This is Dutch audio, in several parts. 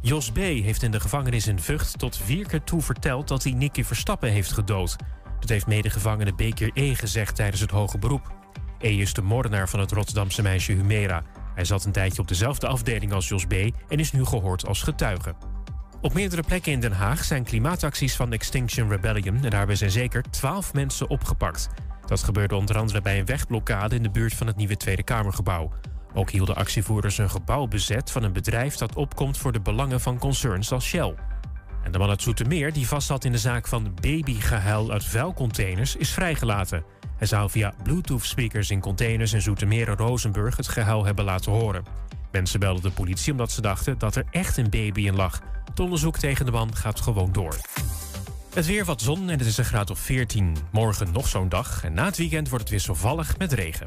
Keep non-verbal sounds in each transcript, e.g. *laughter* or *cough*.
Jos B. heeft in de gevangenis in Vught tot vier keer toe verteld dat hij Nicky Verstappen heeft gedood. Dat heeft medegevangene Beker E. gezegd tijdens het hoge beroep. E. is de moordenaar van het Rotterdamse meisje Humera. Hij zat een tijdje op dezelfde afdeling als Jos B. en is nu gehoord als getuige. Op meerdere plekken in Den Haag zijn klimaatacties van Extinction Rebellion... en daarbij zijn zeker twaalf mensen opgepakt. Dat gebeurde onder andere bij een wegblokkade in de buurt van het nieuwe Tweede Kamergebouw. Ook hielden actievoerders een gebouw bezet van een bedrijf dat opkomt voor de belangen van concerns als Shell. En de man uit Zoetermeer, die vastzat in de zaak van babygehuil uit vuilcontainers, is vrijgelaten. Hij zou via Bluetooth-speakers in containers in Zoetermeer en Rozenburg het gehuil hebben laten horen. Mensen belden de politie omdat ze dachten dat er echt een baby in lag. Het onderzoek tegen de man gaat gewoon door. Het weer wat zon en het is een graad of 14. Morgen nog zo'n dag en na het weekend wordt het wisselvallig met regen.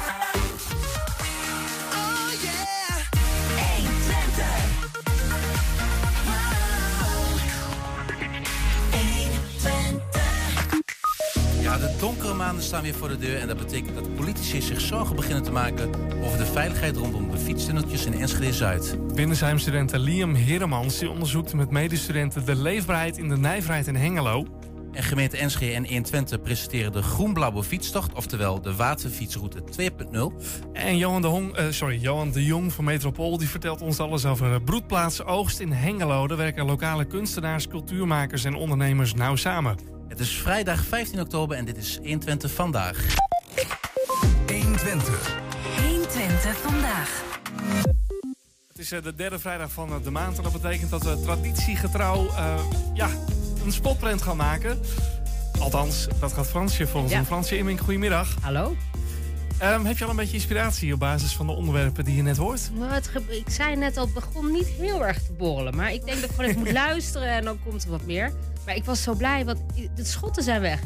Ja, de donkere maanden staan weer voor de deur en dat betekent dat politici zich zorgen beginnen te maken over de veiligheid rondom de fietstunneltjes in Enschede-Zuid. Binnenzuim-student Liam Heremans die onderzoekt met medestudenten de leefbaarheid in de nijverheid in Hengelo. En gemeente Enschede en 1 Twente presenteren de groen-blauwe fietstocht, oftewel de waterfietsroute 2.0. En Johan de, Hong, eh, sorry, Johan de Jong van Metropool die vertelt ons alles over broedplaats Oogst in Hengelo. Daar werken lokale kunstenaars, cultuurmakers en ondernemers nauw samen. Het is vrijdag 15 oktober en dit is 120 vandaag. 120. 120 vandaag. Het is eh, de derde vrijdag van eh, de maand en dat betekent dat we traditiegetrouw eh, ja, een spotprint gaan maken. Althans, dat gaat Fransje volgens Ja. doen. Fransje Immink, goedemiddag. Hallo? Ehm, heb je al een beetje inspiratie op basis van de onderwerpen die je net hoort? Nou, het ik zei net al, het begon niet heel erg te borrelen. Maar ik denk dat ik gewoon even moet *laughs* luisteren en dan komt er wat meer. Maar ik was zo blij, want de schotten zijn weg.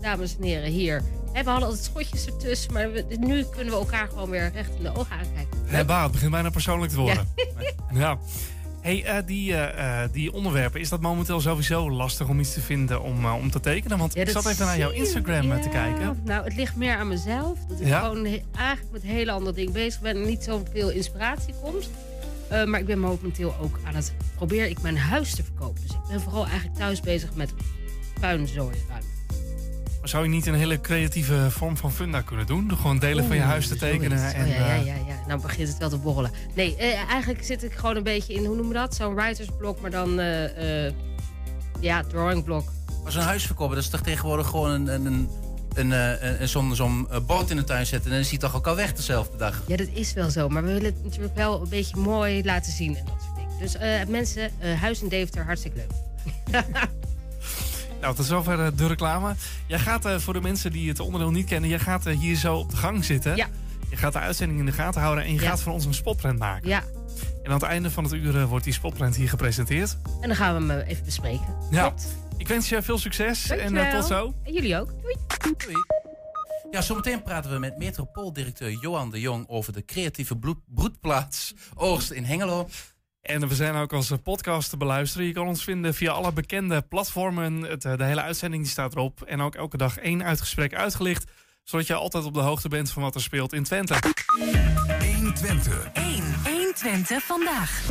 Dames en heren, hier. We hadden altijd schotjes ertussen, maar we- nu kunnen we elkaar gewoon weer recht in de ogen aankijken. Ja, bah, het begint bijna persoonlijk te worden. Ja. *laughs* Hey, eh, die, eh, eh, die onderwerpen, is dat momenteel sowieso lastig om iets te vinden om, om te tekenen? Want Ja, ik zat even naar jouw. Instagram te Ja, kijken. Nou, het ligt meer aan mezelf. Dat ik Ja? gewoon eigenlijk met hele andere dingen bezig ben en niet zoveel inspiratie komt. Eh, maar ik ben momenteel ook aan het probeer ik mijn huis te verkopen. Dus ik ben vooral eigenlijk thuis bezig met puinzooien ruimen. Maar zou je niet een hele creatieve vorm van funda kunnen doen? Door gewoon delen van je huis te tekenen. zoiets. En, oh, ja, ja, eh, ja, ja. Nou begint het wel te borrelen. Nee, eh, eigenlijk zit ik gewoon een beetje in, hoe noemen we dat? Zo'n writersblok, maar dan, eh, eh, ja, drawingblok. Maar zo'n huis verkopen, dat is toch tegenwoordig gewoon een, een, een, eh, een, zo'n zo'n eh, bord in de tuin zetten en dan is hij toch ook al weg dezelfde dag. Ja, dat is wel zo. Maar we willen het natuurlijk wel een beetje mooi laten zien en dat soort dingen. Dus eh, mensen, eh, huis in Deventer, hartstikke leuk. *laughs* Nou, tot zover de reclame. Jij gaat eh, voor de mensen die het onderdeel niet kennen, jij gaat eh, hier zo op de gang zitten. Ja. Je gaat de uitzending in de gaten houden en je Ja. gaat van ons een spotprint maken. Ja, En aan het einde van het uur wordt die spotprint hier gepresenteerd. en dan gaan we hem even bespreken. Ja. Klopt. Ik wens je veel succes en Dankjewel. eh, tot zo. En jullie ook. Doei. Doei. Ja, zometeen praten we met Metropooldirecteur Johan de Jong over de creatieve broedplaats Oogst in Hengelo. En we zijn ook als eh, podcast te beluisteren. Je kan ons vinden via alle bekende platformen. Het, eh, de hele uitzending die staat erop. En ook elke dag één uitgesprek uitgelicht. Zodat je altijd op de hoogte bent van wat er speelt in Twente. 120. 1. 120 vandaag.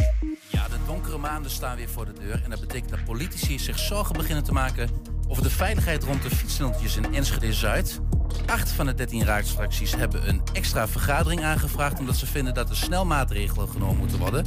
Ja, de donkere maanden staan weer voor de deur. En dat betekent dat politici zich zorgen beginnen te maken over de veiligheid rond de fietstunneltjes in Enschede-Zuid. Acht van de 13 raadsfracties hebben een extra vergadering aangevraagd... omdat ze vinden dat er snel maatregelen genomen moeten worden.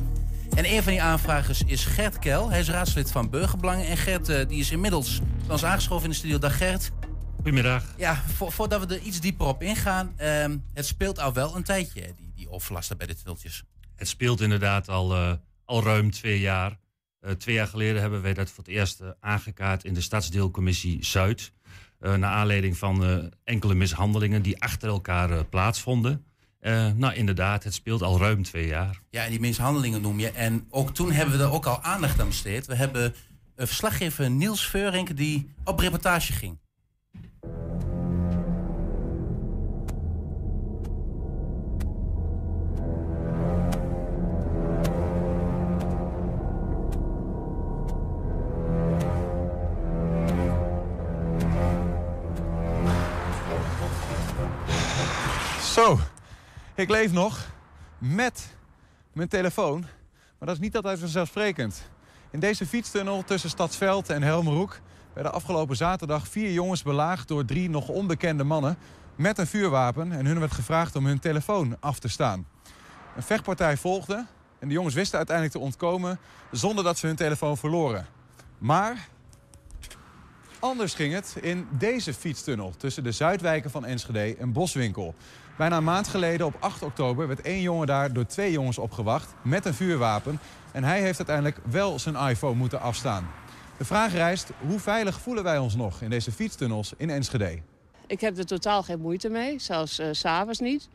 En een van die aanvragers is Gert Kel. Hij is raadslid van Burgerbelangen. En Gert eh, die is inmiddels bij ons aangeschoven in de studio. Dag Gert. Goedemiddag. Ja, vo- voordat we er iets dieper op ingaan. ehm, het speelt al wel een tijdje, die, die overlasten bij de tunneltjes. Het speelt inderdaad al, eh, al ruim twee jaar. Eh, twee jaar geleden hebben wij dat voor het eerst eh, aangekaart in de Stadsdeelcommissie Zuid. Naar aanleiding van enkele mishandelingen die achter elkaar plaatsvonden. Nou, inderdaad, het speelt al ruim twee jaar. Ja, en die mishandelingen noem je. En ook toen hebben we er ook al aandacht aan besteed. We hebben verslaggever Niels Veurink die op reportage ging. Ik leef nog met mijn telefoon. Maar dat is niet altijd vanzelfsprekend. In deze fietstunnel tussen Stadsveld en Helmeroek... werden afgelopen zaterdag vier jongens belaagd door drie nog onbekende mannen... met een vuurwapen en hun werd gevraagd om hun telefoon af te staan. Een vechtpartij volgde en de jongens wisten uiteindelijk te ontkomen... zonder dat ze hun telefoon verloren. Maar anders ging het in deze fietstunnel... tussen de Zuidwijken van Enschede en Boswinkel... Bijna een maand geleden, op 8 oktober, werd één jongen daar door twee jongens opgewacht met een vuurwapen. En hij heeft uiteindelijk wel zijn iPhone moeten afstaan. De vraag rijst, hoe veilig voelen wij ons nog in deze fietstunnels in Enschede? Ik heb er totaal geen moeite mee, zelfs uh, s'avonds niet.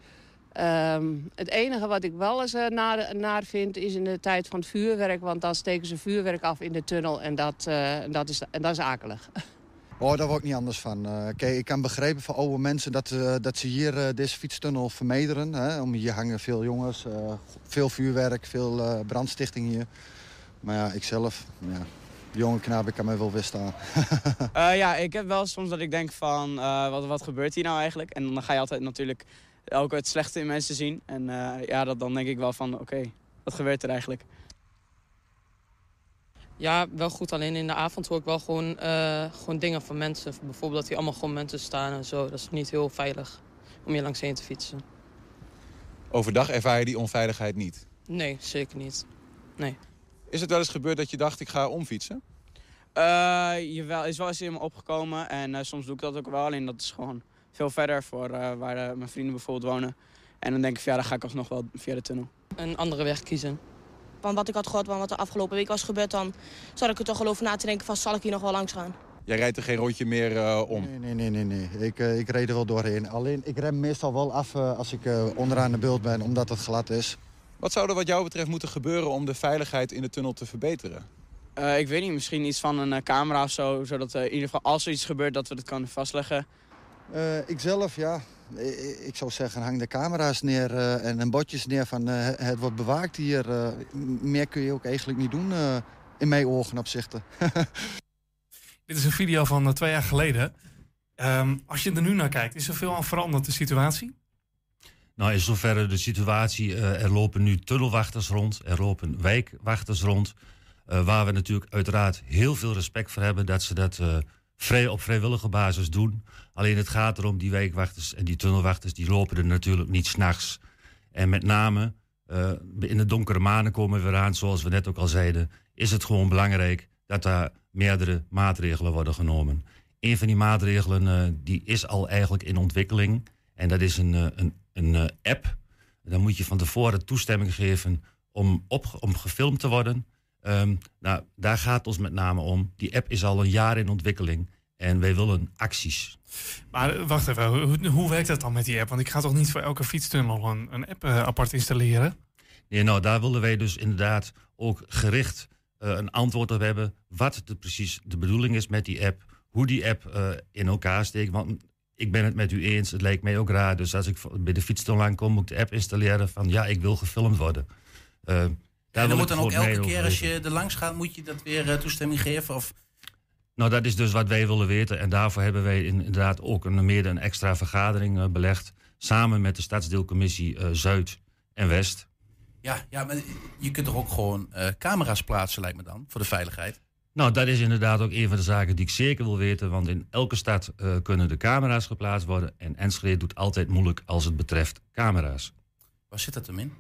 Ehm, het enige wat ik wel eens uh, naar, naar, vind is in de tijd van het vuurwerk. Want dan steken ze vuurwerk af in de tunnel en dat, uh, dat, is, en dat is akelig. *laughs* Oh, daar word ik niet anders van. Uh, kijk, ik kan begrijpen van oude mensen dat, uh, dat ze hier uh, deze fietstunnel vermederen. Hè? Om hier hangen veel jongens, veel vuurwerk, veel brandstichting hier. Maar ja, ik zelf, ja, jonge knaap, ik kan mij wel weerstaan. *laughs* ja, ik heb wel soms dat ik denk van, wat, wat gebeurt hier nou eigenlijk? En dan ga je altijd natuurlijk ook het slechte in mensen zien. En ja, dan denk ik wel van, oké, wat gebeurt er eigenlijk? Ja, wel goed. Alleen in de avond hoor ik wel gewoon, uh, gewoon dingen van mensen. Bijvoorbeeld dat hier allemaal gewoon mensen staan en zo. Dat is niet heel veilig om hier langs heen te fietsen. Overdag ervaar je die onveiligheid niet? Nee, zeker niet. Nee. Is het wel eens gebeurd dat je dacht, ik ga omfietsen? Uh, jawel, is wel eens in me opgekomen. En uh, soms doe ik dat ook wel. Alleen dat is gewoon veel verder voor waar mijn vrienden bijvoorbeeld wonen. En dan denk ik, ja, dan ga ik alsnog wel via de tunnel. Een andere weg kiezen. Van wat ik had gehoord van wat er afgelopen week was gebeurd... dan zat ik er toch geloof na te denken van zal ik hier nog wel langs gaan. Jij rijdt er geen rondje meer uh, om? Nee, nee, nee. nee, nee. Ik, uh, ik reed er wel doorheen. Alleen, ik rem meestal wel af uh, als ik onderaan de beeld ben, omdat het glad is. Wat zou er wat jou betreft moeten gebeuren om de veiligheid in de tunnel te verbeteren? ik weet niet, misschien iets van een camera of zo. Zodat in ieder geval als er iets gebeurt dat we het kunnen vastleggen. ik zelf, ja. Ik zou zeggen, hang de camera's neer uh, en, bordjes neer van uh, het wordt bewaakt hier. Uh, meer kun je ook eigenlijk niet doen in mijn ogen opzichten. *laughs* Dit is een video van twee jaar geleden. Um, als je er nu naar kijkt, is er veel aan veranderd de situatie? Nou, in zoverre de situatie, er lopen nu tunnelwachters rond, er lopen wijkwachters rond. waar we natuurlijk uiteraard heel veel respect voor hebben dat ze dat vrij, op vrijwillige basis doen. Alleen het gaat erom, die wijkwachters en die tunnelwachters, die lopen er natuurlijk niet s'nachts. En met name uh, in de donkere maanden komen we eraan, zoals we net ook al zeiden, is het gewoon belangrijk dat daar meerdere maatregelen worden genomen. Een van die maatregelen uh, die is al eigenlijk in ontwikkeling. En dat is een, uh, een, een app. Dan moet je van tevoren toestemming geven om, op, om gefilmd te worden. Um, nou, daar gaat het ons met name om. Die app is al een jaar in ontwikkeling. En wij willen acties. Maar eh, wacht even, hoe, hoe, werkt dat dan met die app? Want ik ga toch niet voor elke fietstunnel een, een app uh, apart installeren? Nee, nou, daar willen wij dus inderdaad ook gericht uh, een antwoord op hebben. Wat de, precies de bedoeling is met die app. Hoe die app uh, in elkaar steekt. Want ik ben het met u eens, het lijkt mij ook raar. Dus als ik bij de fietstunnel aankom, moet ik de app installeren van ja, ik wil gefilmd worden. En dan moet dan ook elke keer als je er langs gaat, moet je dat weer toestemming geven? Of nou, dat is dus wat wij willen weten. En daarvoor hebben wij inderdaad ook een, meer een extra vergadering uh, belegd. Samen met de stadsdeelcommissie uh, Zuid en West. Ja, ja, maar je kunt toch ook gewoon camera's plaatsen, lijkt me dan, voor de veiligheid? Nou, dat is inderdaad ook een van de zaken die ik zeker wil weten. Want in elke stad kunnen de camera's geplaatst worden. En Enschede doet altijd moeilijk als het betreft camera's. Waar zit dat hem in?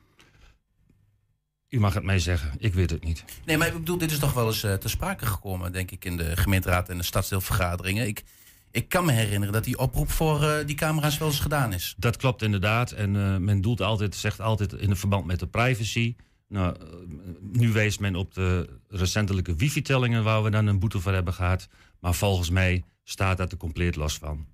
U mag het mij zeggen, ik weet het niet. Nee, maar ik bedoel, dit is toch wel eens uh, te sprake gekomen, denk ik, in de gemeenteraad en de stadsdeelvergaderingen. Ik, ik kan me herinneren dat die oproep voor uh, die camera's wel eens gedaan is. Dat klopt inderdaad. En uh, men doelt altijd, zegt altijd in het verband met de privacy. Nou, nu wijst men op de recentelijke wifi-tellingen waar we dan een boete voor hebben gehad. Maar volgens mij staat dat er compleet los van.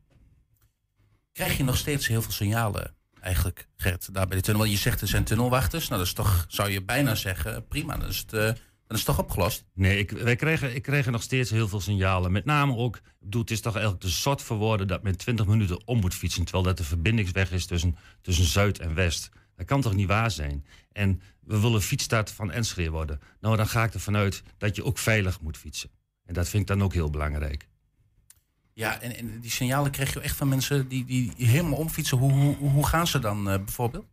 Krijg je nog steeds heel veel signalen eigenlijk, Gert, daar bij de tunnel? Je zegt er zijn tunnelwachters. Nou, dat is toch, zou je bijna zeggen, prima, dan is het, eh, dan is toch opgelost? Nee, ik, wij kregen, ik kreeg nog steeds heel veel signalen. Met name ook, bedoel, het is toch eigenlijk te zot woorden dat men 20 minuten om moet fietsen. Terwijl dat de verbindingsweg is tussen, tussen Zuid en West. Dat kan toch niet waar zijn? En we willen fietsstad van Enschede worden. Nou, dan ga ik ervan uit dat je ook veilig moet fietsen. En dat vind ik dan ook heel belangrijk. Ja, en, en die signalen krijg je echt van mensen die, die helemaal omfietsen. Hoe, hoe, hoe gaan ze dan eh, bijvoorbeeld?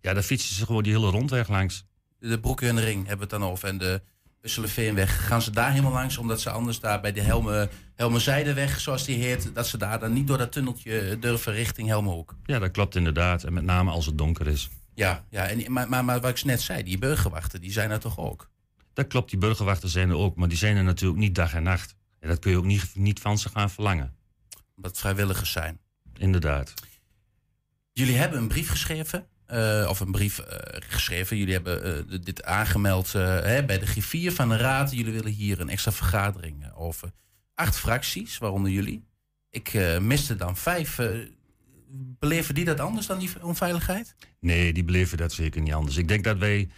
Ja, dan fietsen ze gewoon die hele rondweg langs. De Broeken en de Ring hebben we het dan over. En de Usselenveenweg. Gaan ze daar helemaal langs, omdat ze anders daar bij de Helme, Helmezijdenweg, zoals die heet, dat ze daar dan niet door dat tunneltje durven richting Helmenhoek. Ja, dat klopt inderdaad. En met name als het donker is. Ja, ja en, maar, maar, maar wat ik net zei, die burgerwachten, die zijn er toch ook? Dat klopt, die burgerwachten zijn er ook. Maar die zijn er natuurlijk niet dag en nacht. En dat kun je ook niet, niet van ze gaan verlangen. Het vrijwilligers zijn. Inderdaad. Jullie hebben een brief geschreven. eh, of een brief eh, geschreven. Jullie hebben eh, dit aangemeld hè, bij de griffier van de raad. Jullie willen hier een extra vergadering over acht fracties, waaronder jullie. Ik miste dan vijf. beleven die dat anders dan die onveiligheid? Nee, die beleven dat zeker niet anders. Ik denk dat wij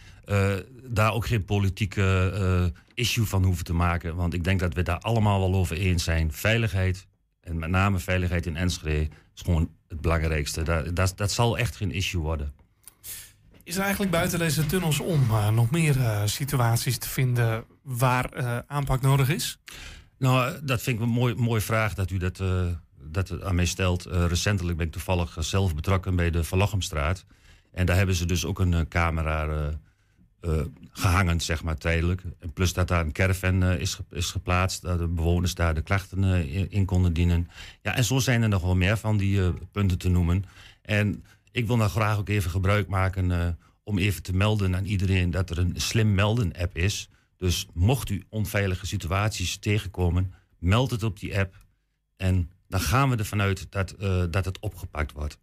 daar ook geen politieke issue van hoeven te maken. Want ik denk dat we daar allemaal wel over eens zijn. Veiligheid, en met name veiligheid in Enschede, is gewoon het belangrijkste. Dat, dat, dat zal echt geen issue worden. Is er eigenlijk buiten deze tunnels om eh, nog meer eh, situaties te vinden waar eh, aanpak nodig is? Nou, dat vind ik een mooi, mooie vraag dat u dat, dat aan mij stelt. Recentelijk ben ik toevallig zelf betrokken bij de Verlochenstraat. En daar hebben ze dus ook een camera gehangen, zeg maar, tijdelijk. En plus dat daar een caravan eh, is, is geplaatst, dat de bewoners daar de klachten eh, in, konden dienen. Ja, en zo zijn er nog wel meer van die eh, punten te noemen. En ik wil daar graag ook even gebruik maken eh, om even te melden aan iedereen dat er een slim melden app is. Dus mocht u onveilige situaties tegenkomen, meld het op die app. En dan gaan we ervan uit dat, eh, dat het opgepakt wordt.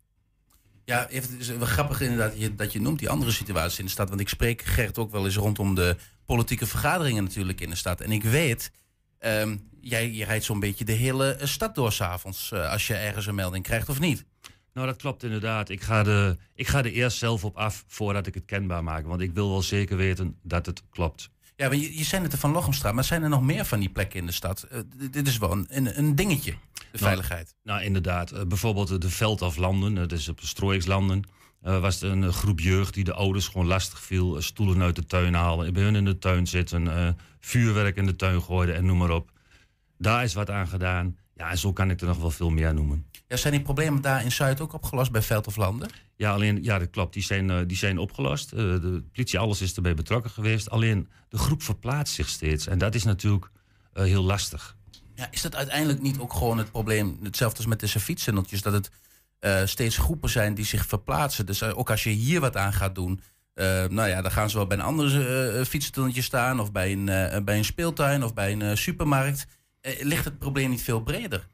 Ja, even- het is wel grappig inderdaad dat je, dat je noemt die andere situaties in de stad. Want ik spreek Gert ook wel eens rondom de politieke vergaderingen natuurlijk in de stad. En ik weet, ehm, jij je rijdt zo'n beetje de hele eh, stad door s'avonds avonds als je ergens een melding krijgt of niet. Nou, dat klopt inderdaad. Ik ga, de, ik ga er eerst zelf op af voordat ik het kenbaar maak. Want ik wil wel zeker weten dat het klopt. Ja, maar je, je zei het er van Lochenstraat, maar zijn er nog meer van die plekken in de stad? Eh, dit is wel een, een, een dingetje, de veiligheid. Nou, inderdaad. Eh, bijvoorbeeld de Veldaflanden, dat is op de Strooikslanden. eh, was er een eh, groep jeugd die de ouders gewoon lastig viel. eh, stoelen uit de tuin halen, bij hun in de tuin zitten. eh, vuurwerk in de tuin gooiden en noem maar op. Daar is wat aan gedaan. Ja, en zo kan ik er nog wel veel meer noemen. Ja, zijn die problemen daar in Zuid ook opgelost bij Veld of Landen? Ja, alleen, ja, dat klopt. Die zijn, eh, die zijn opgelost. Eh, de politie, alles is erbij betrokken geweest. Alleen de groep verplaatst zich steeds. En dat is natuurlijk eh, heel lastig. Ja, is dat uiteindelijk niet ook gewoon het probleem, hetzelfde als met de fietsendeltjes, dat het eh, steeds groepen zijn die zich verplaatsen? Dus eh, ook als je hier wat aan gaat doen, eh, nou ja, dan gaan ze wel bij een ander uh, staan, of bij een, bij een speeltuin, of bij een supermarkt. Ligt het probleem niet veel breder?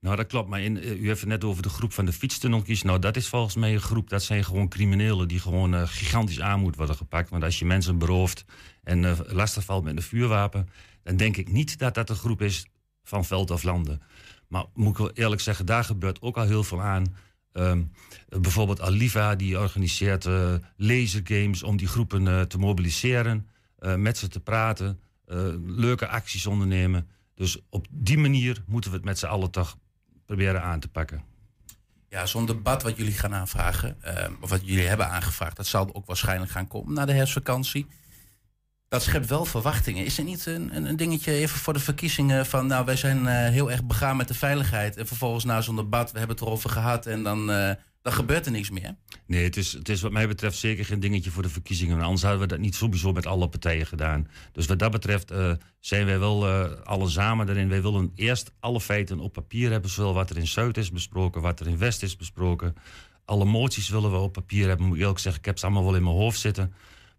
Nou, dat klopt. Maar in, u heeft het net over de groep van de fietstunneltjes. Nou, dat is volgens mij een groep, dat zijn gewoon criminelen die gewoon gigantisch aan moeten worden gepakt. Want als je mensen berooft en eh lastig valt met een vuurwapen, dan denk ik niet dat dat een groep is van veld of landen. Maar moet ik wel eerlijk zeggen, daar gebeurt ook al heel veel aan. Ehm, bijvoorbeeld Aliva, die organiseert eh lasergames om die groepen eh, te mobiliseren, eh, met ze te praten, leuke acties ondernemen. Dus op die manier moeten we het met z'n allen toch proberen aan te pakken. Ja, zo'n debat wat jullie gaan aanvragen, eh, of wat jullie hebben aangevraagd, dat zal ook waarschijnlijk gaan komen na de herfstvakantie. Dat schept wel verwachtingen. Is er niet een, een, dingetje even voor de verkiezingen van, nou, wij zijn eh, heel erg begaan met de veiligheid. En vervolgens na zo'n debat, we hebben het erover gehad en dan, eh, dan gebeurt er niks meer. Nee, het is, het is wat mij betreft zeker geen dingetje voor de verkiezingen. Anders hadden we dat niet sowieso met alle partijen gedaan. Dus wat dat betreft eh, zijn wij wel alle samen erin. Wij willen eerst alle feiten op papier hebben. Zowel wat er in Zuid is besproken, wat er in West is besproken. Alle moties willen we op papier hebben. Moet ik eerlijk zeggen, ik heb ze allemaal wel in mijn hoofd zitten.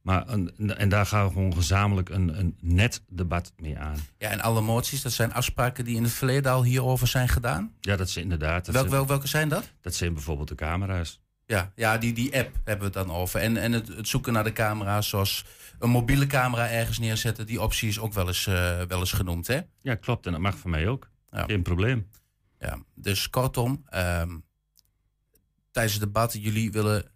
Maar een, en daar gaan we gewoon gezamenlijk een, een net debat mee aan. Ja, en alle moties, dat zijn afspraken die in het verleden al hierover zijn gedaan. Ja, dat is inderdaad. Dat Welk, zijn, wel, welke zijn dat? dat zijn bijvoorbeeld de camera's. Ja, ja die, die app hebben we het dan over. En, en het, het zoeken naar de camera's, zoals een mobiele camera ergens neerzetten, die optie is ook wel eens, eh, wel eens genoemd, hè? Ja, klopt. En dat mag van mij ook. Ja. Geen probleem. Ja, dus kortom, ehm, tijdens het debat jullie willen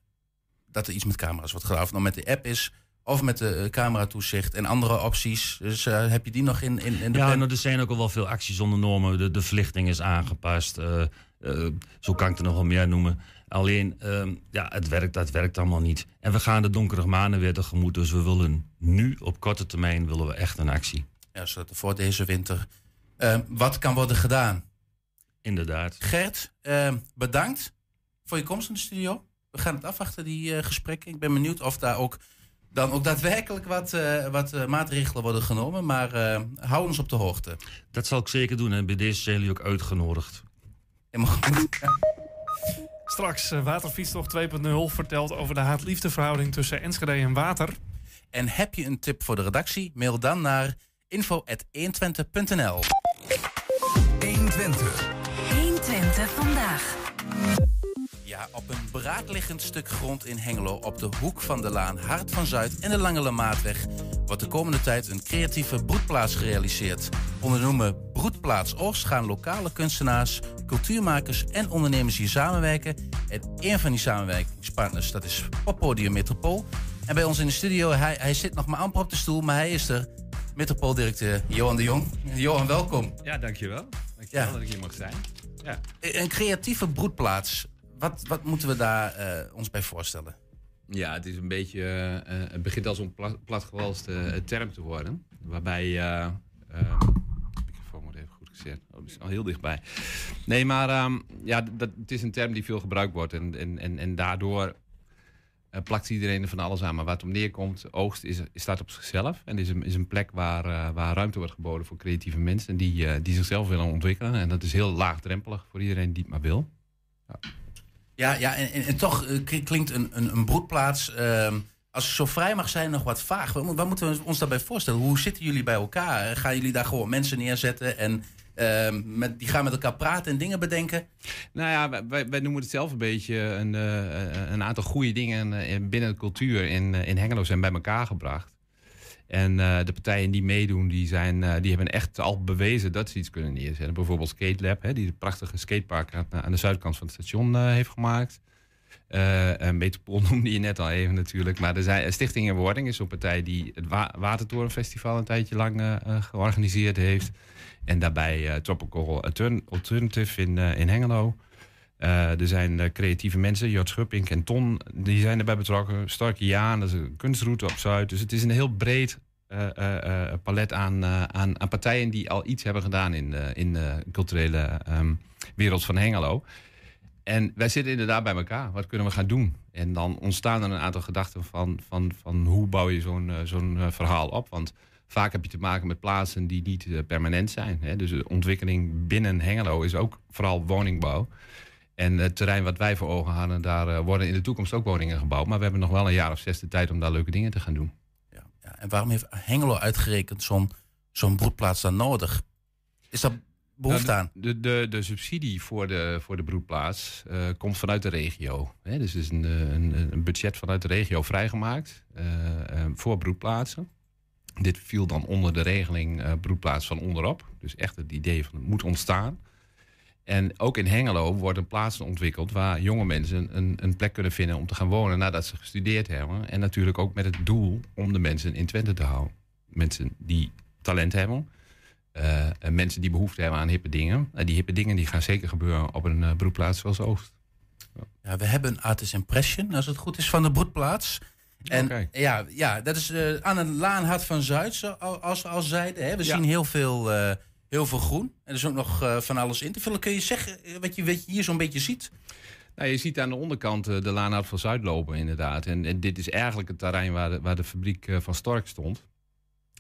dat er iets met camera's wordt gedaan. Of het nou met de app is, of met de uh, cameratoezicht en andere opties. Dus uh, heb je die nog in, in, in de Ja, nou, er zijn ook al wel veel acties ondernomen. De, de verlichting is aangepast. Uh, zo kan ik er nog wel meer noemen. Alleen, ehm, ja, het werkt, dat werkt allemaal niet. En we gaan de donkere maanden weer tegemoet. Dus we willen nu, op korte termijn, willen we echt een actie. Ja, zodat er voor deze winter ehm, wat kan worden gedaan. Inderdaad. Gert, ehm, bedankt voor je komst in de studio. We gaan het afwachten, die gesprekken. Ik ben benieuwd of daar ook dan ook daadwerkelijk wat, uh, wat uh, maatregelen worden genomen. Maar uh, hou ons op de hoogte. Dat zal ik zeker doen en bij deze zijn jullie ook uitgenodigd. *laughs* Straks Waterfietstocht 2.0 vertelt over de haat-liefde tussen Enschede en water. En heb je een tip voor de redactie? Mail dan naar info.120.nl 120. 120 vandaag. Op een braakliggend stuk grond in Hengelo op de hoek van de Laan Hart van Zuid en de Lange Lamaatweg wordt de komende tijd een creatieve broedplaats gerealiseerd. Onder de noemer Broedplaats Oost gaan lokale kunstenaars, cultuurmakers en ondernemers hier samenwerken. En een van die samenwerkingspartners, dat is Poppodium Metropool. En bij ons in de studio, hij, hij zit nog maar amper op de stoel, maar hij is er. Metropooldirecteur Johan de Jong. Johan, welkom. Ja, dankjewel. Dankjewel ja. dat ik hier mag zijn. Ja. Een creatieve broedplaats wat, wat moeten we daar uh, ons bij voorstellen? Ja, het is een beetje. Uh, het begint als een plat, platgewalste term te worden. Waarbij. Uh, microfoon wordt even goed gezet. Oh, is al heel dichtbij. Nee, maar um, ja, dat, het is een term die veel gebruikt wordt. En, en, en, en daardoor plakt iedereen er van alles aan. Maar het om neerkomt, oogst is, staat op zichzelf. En is een, is een plek waar, waar ruimte wordt geboden voor creatieve mensen. Die, die zichzelf willen ontwikkelen. En dat is heel laagdrempelig voor iedereen die het maar wil. Ja. Ja, ja en, en, toch uh, klinkt een, een, een broedplaats, uh, als ik zo vrij mag zijn, nog wat vaag. Wat, moeten we ons daarbij voorstellen? Hoe zitten jullie bij elkaar? Gaan jullie daar gewoon mensen neerzetten en uh, met, die gaan met elkaar praten en dingen bedenken? Nou ja, wij, noemen het zelf een beetje een, uh, een aantal goede dingen binnen de cultuur in, in Hengelo zijn bij elkaar gebracht. En uh, de partijen die meedoen, die, zijn, uh, die hebben echt al bewezen dat ze iets kunnen neerzetten. Bijvoorbeeld Skate Lab, hè, die een prachtige skatepark aan, aan, de zuidkant van het station heeft gemaakt. Metropool *laughs* noemde je net al even natuurlijk. Maar er Stichting in Wording is zo'n partij die het Wa Watertorenfestival een tijdje lang georganiseerd heeft. En daarbij Tropical Alternative in, in Hengelo. Er zijn creatieve mensen, Jort Schuppink en Ton, die zijn erbij betrokken. Starke Jaan, dat is een kunstroute op Zuid. Dus het is een heel breed uh, palet aan, aan, aan, partijen die al iets hebben gedaan in, in de culturele um, wereld van Hengelo. En wij zitten inderdaad bij elkaar. Wat kunnen we gaan doen? En dan ontstaan er een aantal gedachten van, van, van hoe bouw je zo'n zo'n verhaal op. Want vaak heb je te maken met plaatsen die niet permanent zijn. Hè? Dus de ontwikkeling binnen Hengelo is ook vooral woningbouw. En het terrein wat wij voor ogen hadden, daar uh, worden in de toekomst ook woningen gebouwd. Maar we hebben nog wel een jaar of zes de tijd om daar leuke dingen te gaan doen. Ja, ja. En waarom heeft Hengelo uitgerekend zo'n zo'n broedplaats dan nodig? Is dat behoefte nou, aan? De, de, de, subsidie voor de, voor de broedplaats uh, komt vanuit de regio. Hè? Dus er is een, een, een, budget vanuit de regio vrijgemaakt uh, voor broedplaatsen. Dit viel dan onder de regeling broedplaats van onderop. Dus echt het idee van het moet ontstaan. En ook in Hengelo worden plaatsen ontwikkeld waar jonge mensen een, een, plek kunnen vinden om te gaan wonen nadat ze gestudeerd hebben. En natuurlijk ook met het doel om de mensen in Twente te houden. Mensen die talent hebben, uh, en mensen die behoefte hebben aan hippe dingen. En die hippe dingen die gaan zeker gebeuren op een uh, broedplaats zoals Oost. Ja, we hebben een artist impression, als het goed is, van de broedplaats. En okay. ja, ja, dat is uh, aan een laanhart van Zuid, zoals we al zeiden. Hè. We ja. zien heel veel heel veel groen. En er is ook nog uh, van alles in te vullen. Kun je zeggen wat je, wat je hier zo'n beetje ziet? Nou, je ziet aan de onderkant uh, de Laanhout van Zuid lopen, inderdaad. En, dit is eigenlijk het terrein waar de, waar de fabriek van Stork stond.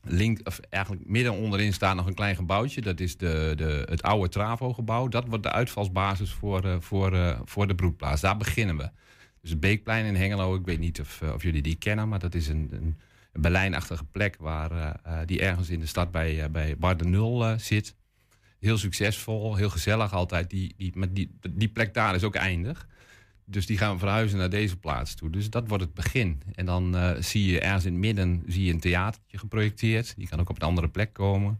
Link, of eigenlijk midden onderin staat nog een klein gebouwtje. Dat is de, de, het oude Travo-gebouw. Dat wordt de uitvalsbasis voor, voor, voor de broedplaats. Daar beginnen we. Dus het Beekplein in Hengelo, ik weet niet of, of jullie die kennen, maar dat is een, een Berlijnachtige plek waar uh, die ergens in de stad bij, uh, bij Bar de Nul zit. Heel succesvol, heel gezellig altijd. Die, die, maar die, die plek daar is ook eindig. Dus die gaan verhuizen naar deze plaats toe. Dus dat wordt het begin. En dan zie je ergens in het midden zie je een theatertje geprojecteerd. Die kan ook op een andere plek komen.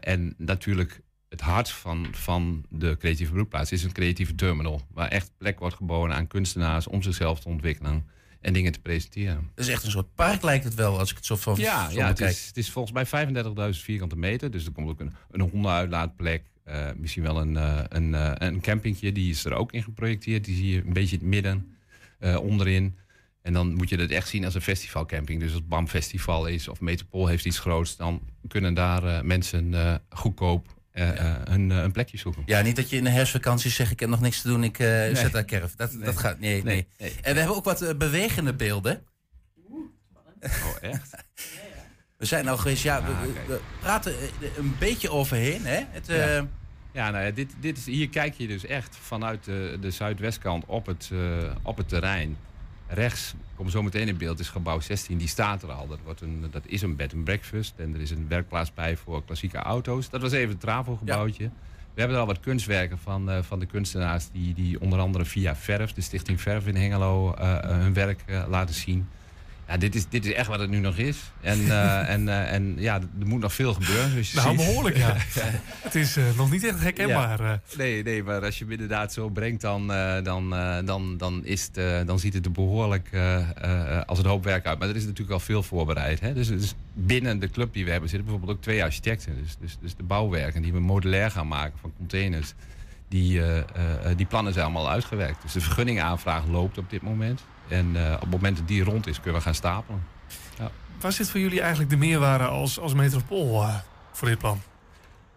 en natuurlijk het hart van, van de creatieve broedplaats is een creatieve terminal. Waar echt plek wordt geboden aan kunstenaars om zichzelf te ontwikkelen en dingen te presenteren. Het is echt een soort park lijkt het wel, als ik het zo van Ja, ja het, is, het is volgens mij 35.000 vierkante meter. Dus er komt ook een, een hondenuitlaatplek. eh, misschien wel een, eh, een, eh, een campingje. Die is er ook in geprojecteerd. Die zie je een beetje in het midden, onderin. En dan moet je het echt zien als een festivalcamping. Dus als het BAM Festival is of Metropool heeft iets groots... dan kunnen daar mensen goedkoop eh, eh, een, eh, een plekje zoeken. Ja, niet dat je in de herfstvakantie zegt, ik heb nog niks te doen, ik eh, zet daar kerf. Dat, dat gaat, nee, nee. Nee, En we hebben ook wat eh, bewegende beelden. Oh, echt? We zijn al geweest, ja, we, we- we praten eh, een beetje overheen, hè? Het, eh, Ja. Ja, nou ja, dit, dit is, hier kijk je dus echt vanuit de, de zuidwestkant op het, eh, op het terrein. Rechts, kom zo meteen in beeld, is gebouw 16. Die staat er al. Dat, wordt een, dat is een bed and breakfast. En er is een werkplaats bij voor klassieke auto's. Dat was even het Travo-gebouwtje. We hebben er al wat kunstwerken van, eh, van de kunstenaars... Die, die onder andere via Verf, de stichting Verf in Hengelo... eh, hun werk eh, laten zien. Ja, dit is, dit is echt wat het nu nog is. En, *laughs* eh, en, eh, en ja, er moet nog veel gebeuren. Zoals je Nou, ziet. behoorlijk, ja. *laughs* Het is eh, nog niet echt herkenbaar. Ja. Nee, nee, maar als je hem inderdaad zo brengt, dan, dan, dan, dan, is het, dan ziet het er behoorlijk eh, eh, als een hoop werk uit. Maar er is natuurlijk al veel voorbereid. Hè? Dus, dus binnen de club die we hebben zitten bijvoorbeeld ook twee architecten. Dus, dus, dus de bouwwerken die we modulair gaan maken van containers. Die, eh, eh, die plannen zijn allemaal uitgewerkt. Dus de vergunningaanvraag loopt op dit moment. En eh, op het moment dat die rond is, kunnen we gaan stapelen. Ja. Waar zit voor jullie eigenlijk de meerwaarde als, als metropool voor dit plan?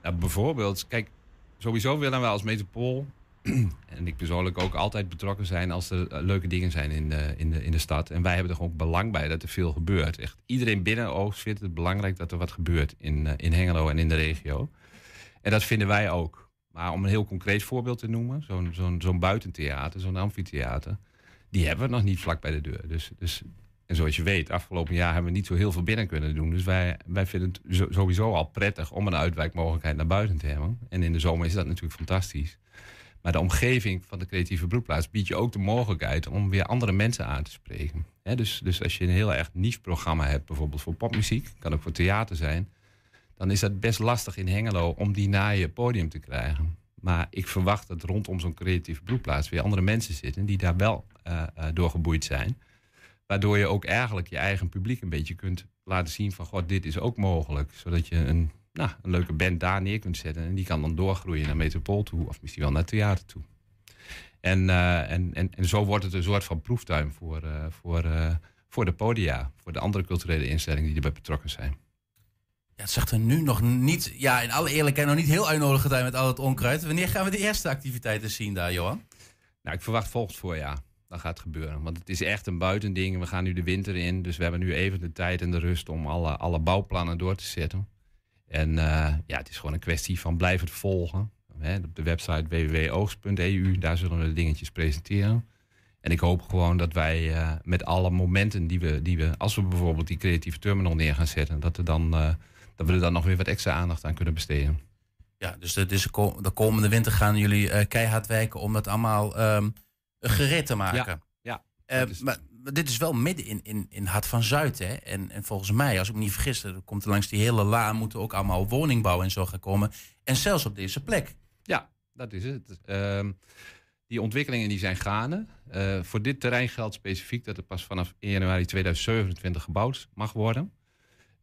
Nou, bijvoorbeeld, kijk, sowieso willen we als metropool... *clears throat* en ik persoonlijk ook altijd betrokken zijn als er leuke dingen zijn in de, in, de, in de stad. En wij hebben er gewoon belang bij dat er veel gebeurt. Echt, iedereen binnen Oost vindt het belangrijk dat er wat gebeurt in, in Hengelo en in de regio. En dat vinden wij ook. Maar om een heel concreet voorbeeld te noemen, zo'n zo'n zo'n buitentheater, zo'n amfitheater, die hebben we nog niet vlak bij de deur. Dus, dus, en zoals je weet, afgelopen jaar hebben we niet zo heel veel binnen kunnen doen. Dus wij, wij vinden het sowieso al prettig om een uitwijkmogelijkheid naar buiten te hebben. En in de zomer is dat natuurlijk fantastisch. Maar de omgeving van de creatieve broedplaats biedt je ook de mogelijkheid om weer andere mensen aan te spreken. Dus, dus als je een heel erg niche programma hebt, bijvoorbeeld voor popmuziek, kan ook voor theater zijn, dan is dat best lastig in Hengelo om die naar je podium te krijgen. Maar ik verwacht dat rondom zo'n creatieve broedplaats weer andere mensen zitten die daar wel eh, door geboeid zijn. Waardoor je ook eigenlijk je eigen publiek een beetje kunt laten zien van... God, dit is ook mogelijk. Zodat je een, nou, een leuke band daar neer kunt zetten. En die kan dan doorgroeien naar Metropool toe. Of misschien wel naar theater toe. En, eh, en, en, en zo wordt het een soort van proeftuin voor, voor, voor de podia. Voor de andere culturele instellingen die erbij betrokken zijn. Het zag er nu nog niet, ja, in alle eerlijkheid, nog niet heel uitnodigend uit met al het onkruid. Wanneer gaan we de eerste activiteiten zien daar, Johan? Nou, ik verwacht volgend voorjaar. Dat gaat gebeuren. Want het is echt een buitending. We gaan nu de winter in. Dus we hebben nu even de tijd en de rust om alle, alle bouwplannen door te zetten. En eh, ja, het is gewoon een kwestie van blijf het volgen. Op de website www.oogst.eu, daar zullen we de dingetjes presenteren. En ik hoop gewoon dat wij eh, met alle momenten die we, die we, als we bijvoorbeeld die creatieve terminal neer gaan zetten, dat, er dan, eh, dat we er dan nog weer wat extra aandacht aan kunnen besteden. Ja, dus de, dus de ko- de komende winter gaan jullie eh, keihard werken om dat allemaal ehm, gereed te maken. Ja, Eh, maar, maar dit is wel midden in, in, in Hart van Zuid, hè? En, en volgens mij, als ik me niet vergis, er komt er langs die hele laan moeten ook allemaal woningbouw en zo gaan komen. En zelfs op deze plek. Ja, dat is het. Ehm, die ontwikkelingen die zijn gaande. Eh, voor dit terrein geldt specifiek dat het pas vanaf 1 januari 2027 gebouwd mag worden.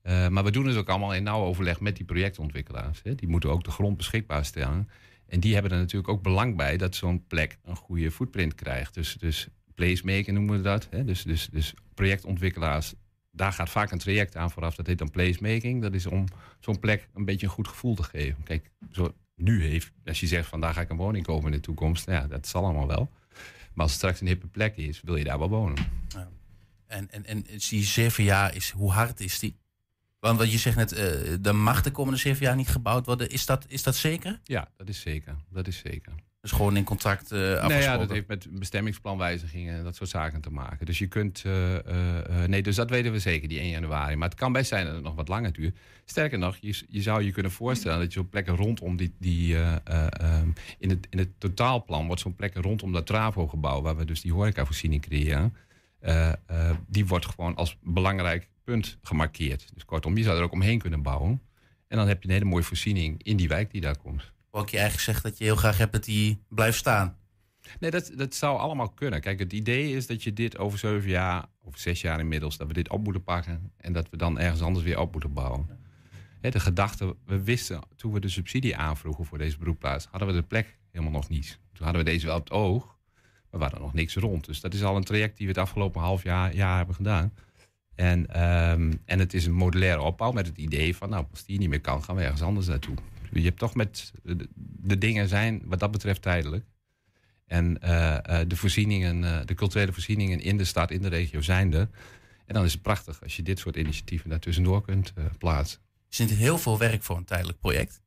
Eh, maar we doen het ook allemaal in nauw overleg met die projectontwikkelaars. Hè. Die moeten ook de grond beschikbaar stellen. En die hebben er natuurlijk ook belang bij dat zo'n plek een goede footprint krijgt. Dus, dus placemaking noemen we dat. Hè. Dus, dus, dus projectontwikkelaars, daar gaat vaak een traject aan vooraf. Dat heet dan placemaking. Dat is om zo'n plek een beetje een goed gevoel te geven. Kijk, zo nu heeft, als je zegt van daar ga ik een woning kopen in de toekomst. nou Ja, dat zal allemaal wel. Maar als het straks een hippe plek is, wil je daar wel wonen. En, en, en is die zeven jaar, is, hoe hard is die? Want wat je zegt net, eh de mag de komende zeven jaar niet gebouwd worden. Is dat, is dat zeker? Ja, dat is zeker. Dat is zeker. Dus gewoon in contract eh afgesproken? Nee, ja, dat heeft met bestemmingsplanwijzigingen en dat soort zaken te maken. Dus je kunt. eh, eh, eh, nee, dus dat weten we zeker, die 1 januari. Maar het kan best zijn dat het nog wat langer duurt. Sterker nog, je, je zou je kunnen voorstellen dat je op plekken rondom die. die eh, eh, ehm, in, het, in het totaalplan wordt zo'n plek rondom dat Travo-gebouw, waar we dus die horecavoorziening creëren. eh, eh, die wordt gewoon als belangrijk punt gemarkeerd. Dus kortom, je zou er ook omheen kunnen bouwen. En dan heb je een hele mooie voorziening in die wijk die daar komt. Ik je eigenlijk zegt dat je heel graag hebt dat die blijft staan. Nee, dat, dat zou allemaal kunnen. Kijk, het idee is dat je dit over zeven jaar, of zes jaar inmiddels, dat we dit op moeten pakken en dat we dan ergens anders weer op moeten bouwen. De gedachte, we wisten toen we de subsidie aanvroegen voor deze beroepplaats, hadden we de plek helemaal nog niet. Toen hadden we deze wel op het oog, maar we hadden nog niks rond. Dus dat is al een traject die we het afgelopen half jaar, jaar hebben gedaan. En, ehm, en het is een modulaire opbouw met het idee van, nou, als die niet meer kan, gaan we ergens anders naartoe. Je hebt toch met, de, de dingen zijn wat dat betreft tijdelijk. En eh, eh, de voorzieningen, eh, de culturele voorzieningen in de stad, in de regio zijn er. En dan is het prachtig als je dit soort initiatieven daartussendoor kunt plaatsen. Er zit heel veel werk voor een tijdelijk project.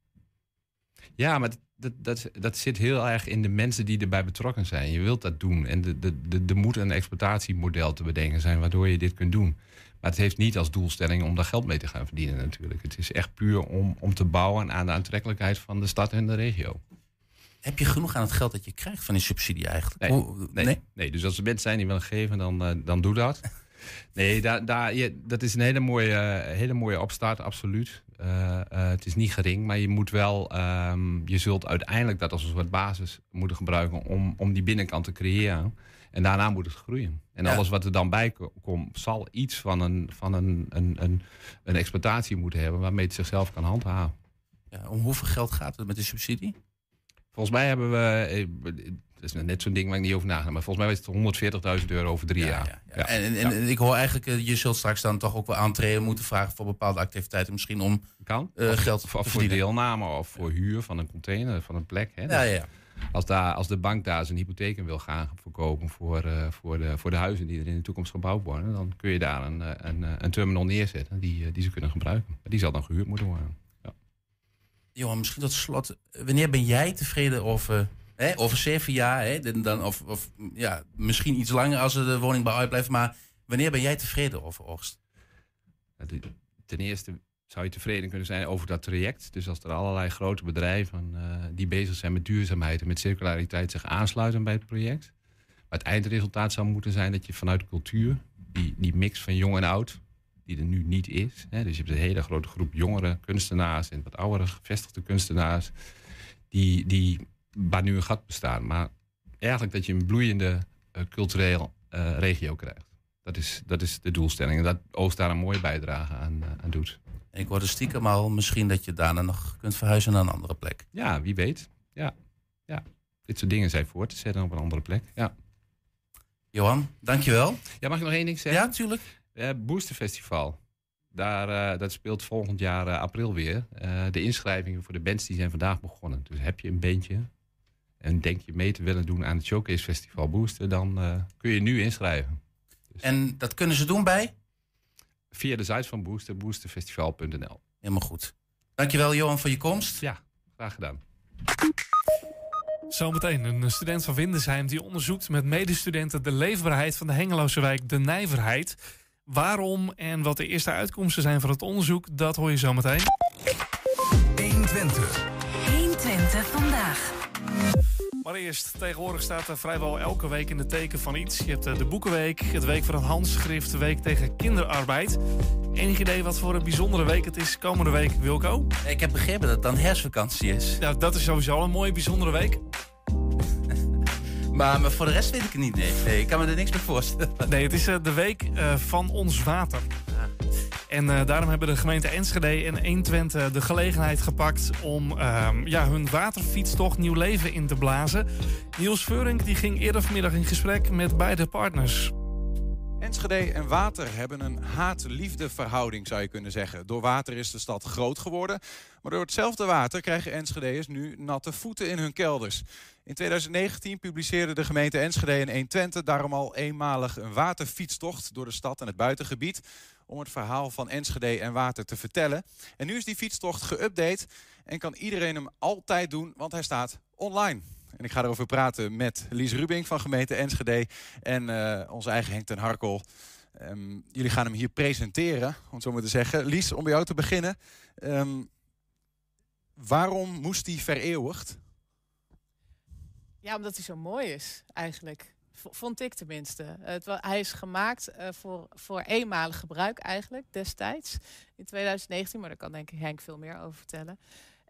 Ja, maar dat, dat, dat zit heel erg in de mensen die erbij betrokken zijn. Je wilt dat doen. En er de, de, de moet een exploitatiemodel te bedenken zijn waardoor je dit kunt doen. Maar het heeft niet als doelstelling om daar geld mee te gaan verdienen natuurlijk. Het is echt puur om, om te bouwen aan de aantrekkelijkheid van de stad en de regio. Heb je genoeg aan het geld dat je krijgt van die subsidie eigenlijk? Nee, Hoe, nee, nee? dus als er mensen zijn die willen geven, dan, uh, dan doe dat. *laughs* Nee, daar, daar, je, dat is een hele mooie, hele mooie opstart, absoluut. Uh, uh, het is niet gering, maar je moet wel, um, je zult uiteindelijk dat als een soort basis moeten gebruiken om, om die binnenkant te creëren. En daarna moet het groeien. En alles wat er dan bij komt, zal iets van een, van een, een, een, een exploitatie moeten hebben waarmee het zichzelf kan handhaven. Ja, om hoeveel geld gaat het met de subsidie? Volgens mij hebben we, dat is net zo'n ding waar ik niet over naga, maar volgens mij is het 140.000 euro over drie ja, jaar. Ja. En, en, en, ik hoor eigenlijk, uh, je zult straks dan toch ook wel aantreden moeten vragen voor bepaalde activiteiten, misschien om kan. Uh, geld of, of voor deelname of voor huur van een container, van een plek. Hè? Ja, ja. Als, daar, als de bank daar zijn hypotheek in wil gaan verkopen voor, uh, voor, de, voor de huizen die er in de toekomst gebouwd worden, dan kun je daar een, een, een terminal neerzetten die, die ze kunnen gebruiken. Maar die zal dan gehuurd moeten worden. Ja. Johan, misschien tot slot, wanneer ben jij tevreden over Hè, over zeven jaar, hè, dan, of, of ja, misschien iets langer als de woningbouw uitblijft. Maar wanneer ben jij tevreden over oogst? Ten eerste zou je tevreden kunnen zijn over dat traject. Dus als er allerlei grote bedrijven uh, die bezig zijn met duurzaamheid en met circulariteit zich aansluiten bij het project. Maar het eindresultaat zou moeten zijn dat je vanuit cultuur, die, die mix van jong en oud, die er nu niet is. Hè, dus je hebt een hele grote groep jongere kunstenaars en wat oudere gevestigde kunstenaars. Die, die waar nu een gat bestaat. Maar eigenlijk dat je een bloeiende uh, cultureel uh, regio krijgt. Dat is, dat is de doelstelling. En dat Oost daar een mooie bijdrage aan, aan doet. En ik hoorde stiekem al misschien dat je daarna nog kunt verhuizen naar een andere plek. Ja, wie weet. Ja, ja. dit soort dingen zijn voor te zetten op een andere plek. Ja. Johan, dankjewel. Ja, mag ik nog één ding zeggen? Ja, natuurlijk. Uh, Booster Festival. Daar, uh, dat speelt volgend jaar uh, april weer. de inschrijvingen voor de bands die zijn vandaag begonnen. Dus heb je een bandje, en denk je mee te willen doen aan het Showcase Festival Booster, dan kun je nu inschrijven. Dus en dat kunnen ze doen bij? Via de site van Booster, boosterfestival.nl. Helemaal goed. Dankjewel Johan voor je komst. Ja, graag gedaan. Zometeen een student van Windesheim die onderzoekt met medestudenten de leefbaarheid van de Hengeloze wijk De Nijverheid. Waarom en wat de eerste uitkomsten zijn van het onderzoek, dat hoor je zometeen. 120. 120 vandaag. Maar eerst, tegenwoordig staat er vrijwel elke week in de teken van iets. Je hebt de Boekenweek, het Week van het Handschrift, de Week tegen Kinderarbeid. Enig idee wat voor een bijzondere week het is komende week, Wilco? Ik heb begrepen dat het dan herfstvakantie is. Ja, dat is sowieso een mooie bijzondere week. *laughs* maar, maar, voor de rest weet ik het niet. Nee, nee ik kan me er niks bij voorstellen. Nee, het is uh, de week uh, van ons water. En uh, daarom hebben de gemeente Enschede en 120 de gelegenheid gepakt om uh, ja, hun waterfietstocht nieuw leven in te blazen. Niels Veurink die ging eerder vanmiddag in gesprek met beide partners. Enschede en water hebben een haat-liefde verhouding, zou je kunnen zeggen. Door water is de stad groot geworden. Maar door hetzelfde water krijgen Enschede'ers nu natte voeten in hun kelders. In 2019 publiceerde de gemeente Enschede en 120 daarom al eenmalig een waterfietstocht door de stad en het buitengebied om het verhaal van Enschede en water te vertellen. En nu is die fietstocht geüpdate en kan iedereen hem altijd doen, want hij staat online. En ik ga erover praten met Lies Rubing van gemeente Enschede en uh, onze eigen Henk ten Harkel. Um, jullie gaan hem hier presenteren, om het zo maar te zeggen. Lies, om bij jou te beginnen. Um, waarom moest hij vereeuwigd? Ja, omdat hij zo mooi is, eigenlijk. Vond ik tenminste. Het, hij is gemaakt uh, voor, voor eenmalig gebruik eigenlijk, destijds. In 2019, maar daar kan denk ik Henk veel meer over vertellen.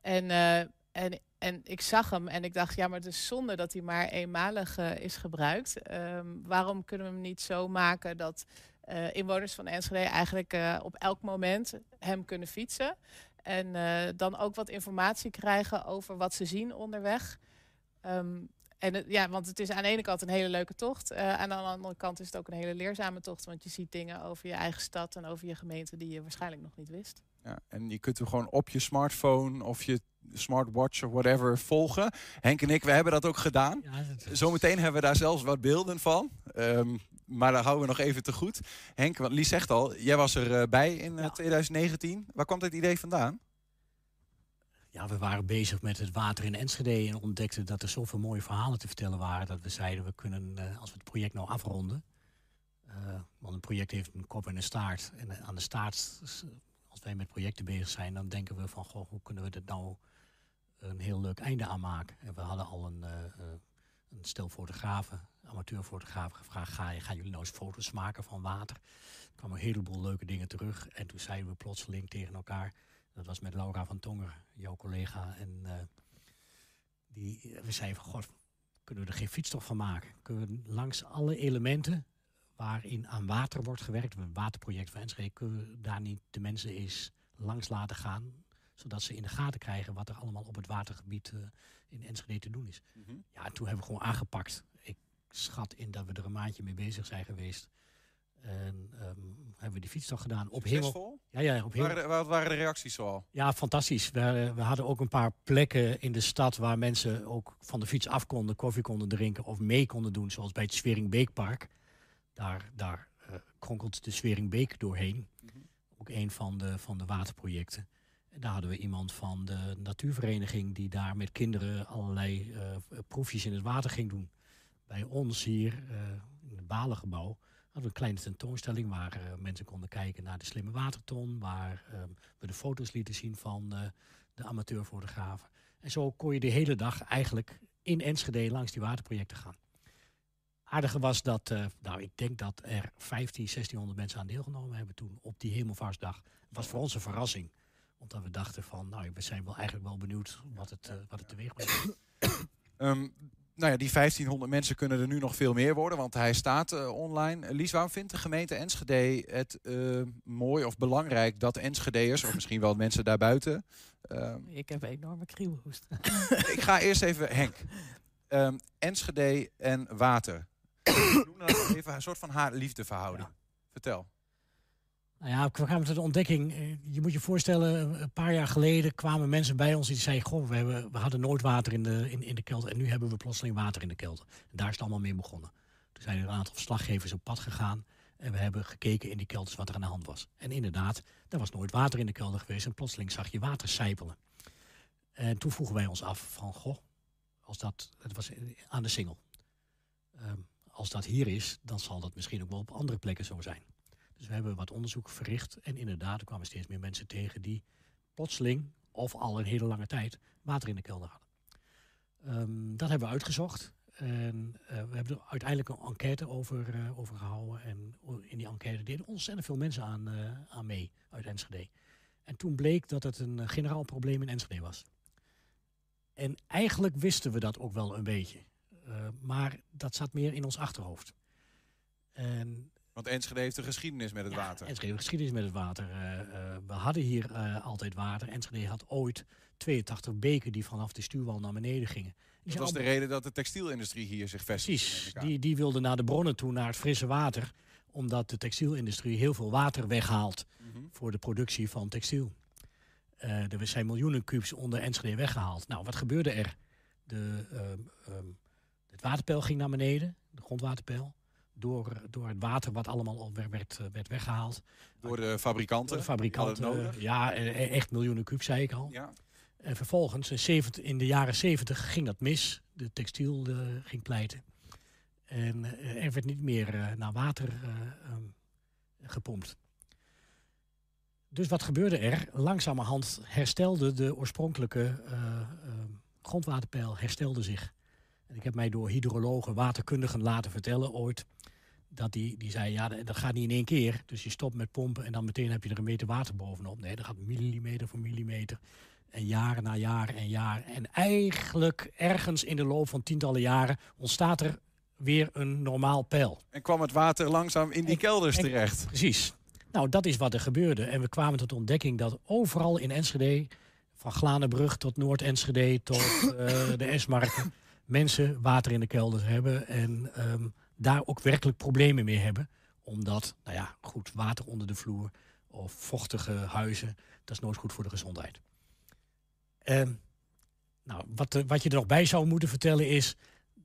En uh, en, en ik zag hem en ik dacht, ja, maar het is zonde dat hij maar eenmalig eh, is gebruikt. Ehm, waarom kunnen we hem niet zo maken dat eh, inwoners van Enschede eigenlijk eh, op elk moment hem kunnen fietsen? En eh, dan ook wat informatie krijgen over wat ze zien onderweg. Ehm, en het- ja, want het is aan de ene kant een hele leuke tocht. eh, aan de andere kant is het ook een hele leerzame tocht. Want je ziet dingen over je eigen stad en over je gemeente die je waarschijnlijk nog niet wist. Ja, en je kunt hem gewoon op je smartphone of je smartwatch of whatever volgen. Henk en ik, we hebben dat ook gedaan. Zometeen hebben we daar zelfs wat beelden van. Ehm, maar daar houden we nog even te goed. Henk, want Lies zegt al, jij was erbij bij in eh, 2019. Waar kwam dit idee vandaan? Ja, we waren bezig met het water in Enschede en ontdekten dat er zoveel mooie verhalen te vertellen waren. Dat we zeiden, we kunnen, eh, als we het project nou afronden. eh, want een project heeft een kop en een staart. En eh, aan de staart, als wij met projecten bezig zijn, dan denken we van, goh, hoe kunnen we dit nou een heel leuk einde aan maken? En we hadden al een, eh, een stel fotografen, amateurfotografen gevraagd, ga, gaan jullie nou eens foto's maken van water? Er kwamen een heleboel leuke dingen terug. En toen zeiden we plotseling tegen elkaar, dat was met Laura van Tonger, jouw collega. En eh, die, we zeiden van, god, kunnen we er geen fietstocht van maken? Kunnen we langs alle elementen waarin aan water wordt gewerkt, een waterproject van Enschede, kunnen we daar niet de mensen eens langs laten gaan, zodat ze in de gaten krijgen wat er allemaal op het watergebied eh, in Enschede te doen is. Ja, en toen hebben we gewoon aangepakt. Ik schat in dat we er een maandje mee bezig zijn geweest. En hebben we die fietstocht gedaan op? Hemel. Ja, ja, op. Waren de- wat waren de reacties zoal? Ja, fantastisch. We, we hadden ook een paar plekken in de stad waar mensen ook van de fiets af konden, koffie konden drinken of mee konden doen, zoals bij het Sveringbeekpark. Daar, daar eh, kronkelt de Sveringbeek doorheen. Ook een van de, van de waterprojecten. En daar hadden we iemand van de natuurvereniging die daar met kinderen allerlei eh, proefjes in het water ging doen. Bij ons hier eh, in het Balengebouw hadden we een kleine tentoonstelling waar eh, mensen konden kijken naar de slimme waterton. Waar eh, we de foto's lieten zien van eh, de amateurfotografen. En zo kon je de hele dag eigenlijk in Enschede langs die waterprojecten gaan. Aardige was dat, eh, nou ik denk dat er 15, 1600 mensen aan deelgenomen hebben toen op die Hemelvaartsdag. Het was voor ons een verrassing. Omdat we dachten van, nou we zijn wel eigenlijk wel benieuwd wat het, wat het teweeg brengt. Ehm, nou ja, die 1500 mensen kunnen er nu nog veel meer worden, want hij staat eh, online. Lies, waarom vindt de gemeente Enschede het eh, mooi of belangrijk dat Enschedeërs, of misschien wel mensen daarbuiten... ehm, Ik heb een enorme kriebelhoest. *laughs* ik ga eerst even, Henk. Ehm, Enschede en water. *coughs* Noem nou even een soort van haar-liefdeverhouding. Vertel. Nou ja, we kwamen tot de ontdekking. eh, Je moet je voorstellen, een paar jaar geleden kwamen mensen bij ons die zeiden: Goh, we, hebben, we hadden nooit water in de, in, in de kelder. En nu hebben we plotseling water in de kelder. En daar is het allemaal mee begonnen. Toen zijn er een aantal verslaggevers op pad gegaan. En we hebben gekeken in die kelders wat er aan de hand was. En inderdaad, er was nooit water in de kelder geweest. En plotseling zag je water sijpelen. En toen vroegen wij ons af: van goh, als dat. Het was aan de singel. Ehm, als dat hier is, dan zal dat misschien ook wel op andere plekken zo zijn. Dus we hebben wat onderzoek verricht. En inderdaad, er kwamen steeds meer mensen tegen die plotseling, of al een hele lange tijd, water in de kelder hadden. Ehm, dat hebben we uitgezocht. En eh, we hebben er uiteindelijk een enquête over, eh, over gehouden. En in die enquête deden ontzettend veel mensen aan, eh, aan mee uit Enschede. En toen bleek dat het een generaal probleem in Enschede was. En eigenlijk wisten we dat ook wel een beetje. Maar dat zat meer in ons achterhoofd. En Want Enschede heeft een geschiedenis met het water. Enschede heeft geschiedenis met het water. Eh, eh, we hadden hier eh, altijd water. Enschede had ooit 82 beken die vanaf de stuwwal naar beneden gingen. Die Dat was de reden dat de textielindustrie hier zich vestigde. Precies. Die, die wilden naar de bronnen toe, naar het frisse water. Omdat de textielindustrie heel veel water weghaalt Mhm. voor de productie van textiel. Er zijn miljoenen kubus onder Enschede weggehaald. Nou, wat gebeurde er? De, ehm, ehm, het waterpeil ging naar beneden, de grondwaterpeil. Door, door het water wat allemaal al werd, werd, eh, werd weggehaald. Door de fabrikanten. Door de hadden fabrikanten. Ja, eh, echt miljoenen kubus, zei ik al. Ja. En vervolgens, in, 70, in de jaren 70, ging dat mis. De textiel eh, ging pleiten. En eh, er werd niet meer eh, naar water eh, ehm, gepompt. Dus wat gebeurde er? Langzamerhand herstelde de oorspronkelijke eh, ehm, grondwaterpeil herstelde zich. En ik heb mij door hydrologen, waterkundigen laten vertellen ooit... dat die, die zei, ja, dat gaat niet in één keer. Dus je stopt met pompen en dan meteen heb je er een meter water bovenop. Nee, dat gaat millimeter voor millimeter. En jaren na jaren en jaren. En eigenlijk ergens in de loop van tientallen jaren ontstaat er weer een normaal peil. En kwam het water langzaam in die kelders en- terecht. Precies. Nou, dat is wat er gebeurde. En we kwamen tot de ontdekking dat overal in Enschede, van Glanenbrug tot Noord-Enschede tot *laughs* eh, de Esmarken, mensen water in de kelders hebben en ehm, daar ook werkelijk problemen mee hebben. Omdat, nou ja, goed, water onder de vloer of vochtige huizen, dat is nooit goed voor de gezondheid. Ehm, nou, wat, eh, wat je er nog bij zou moeten vertellen is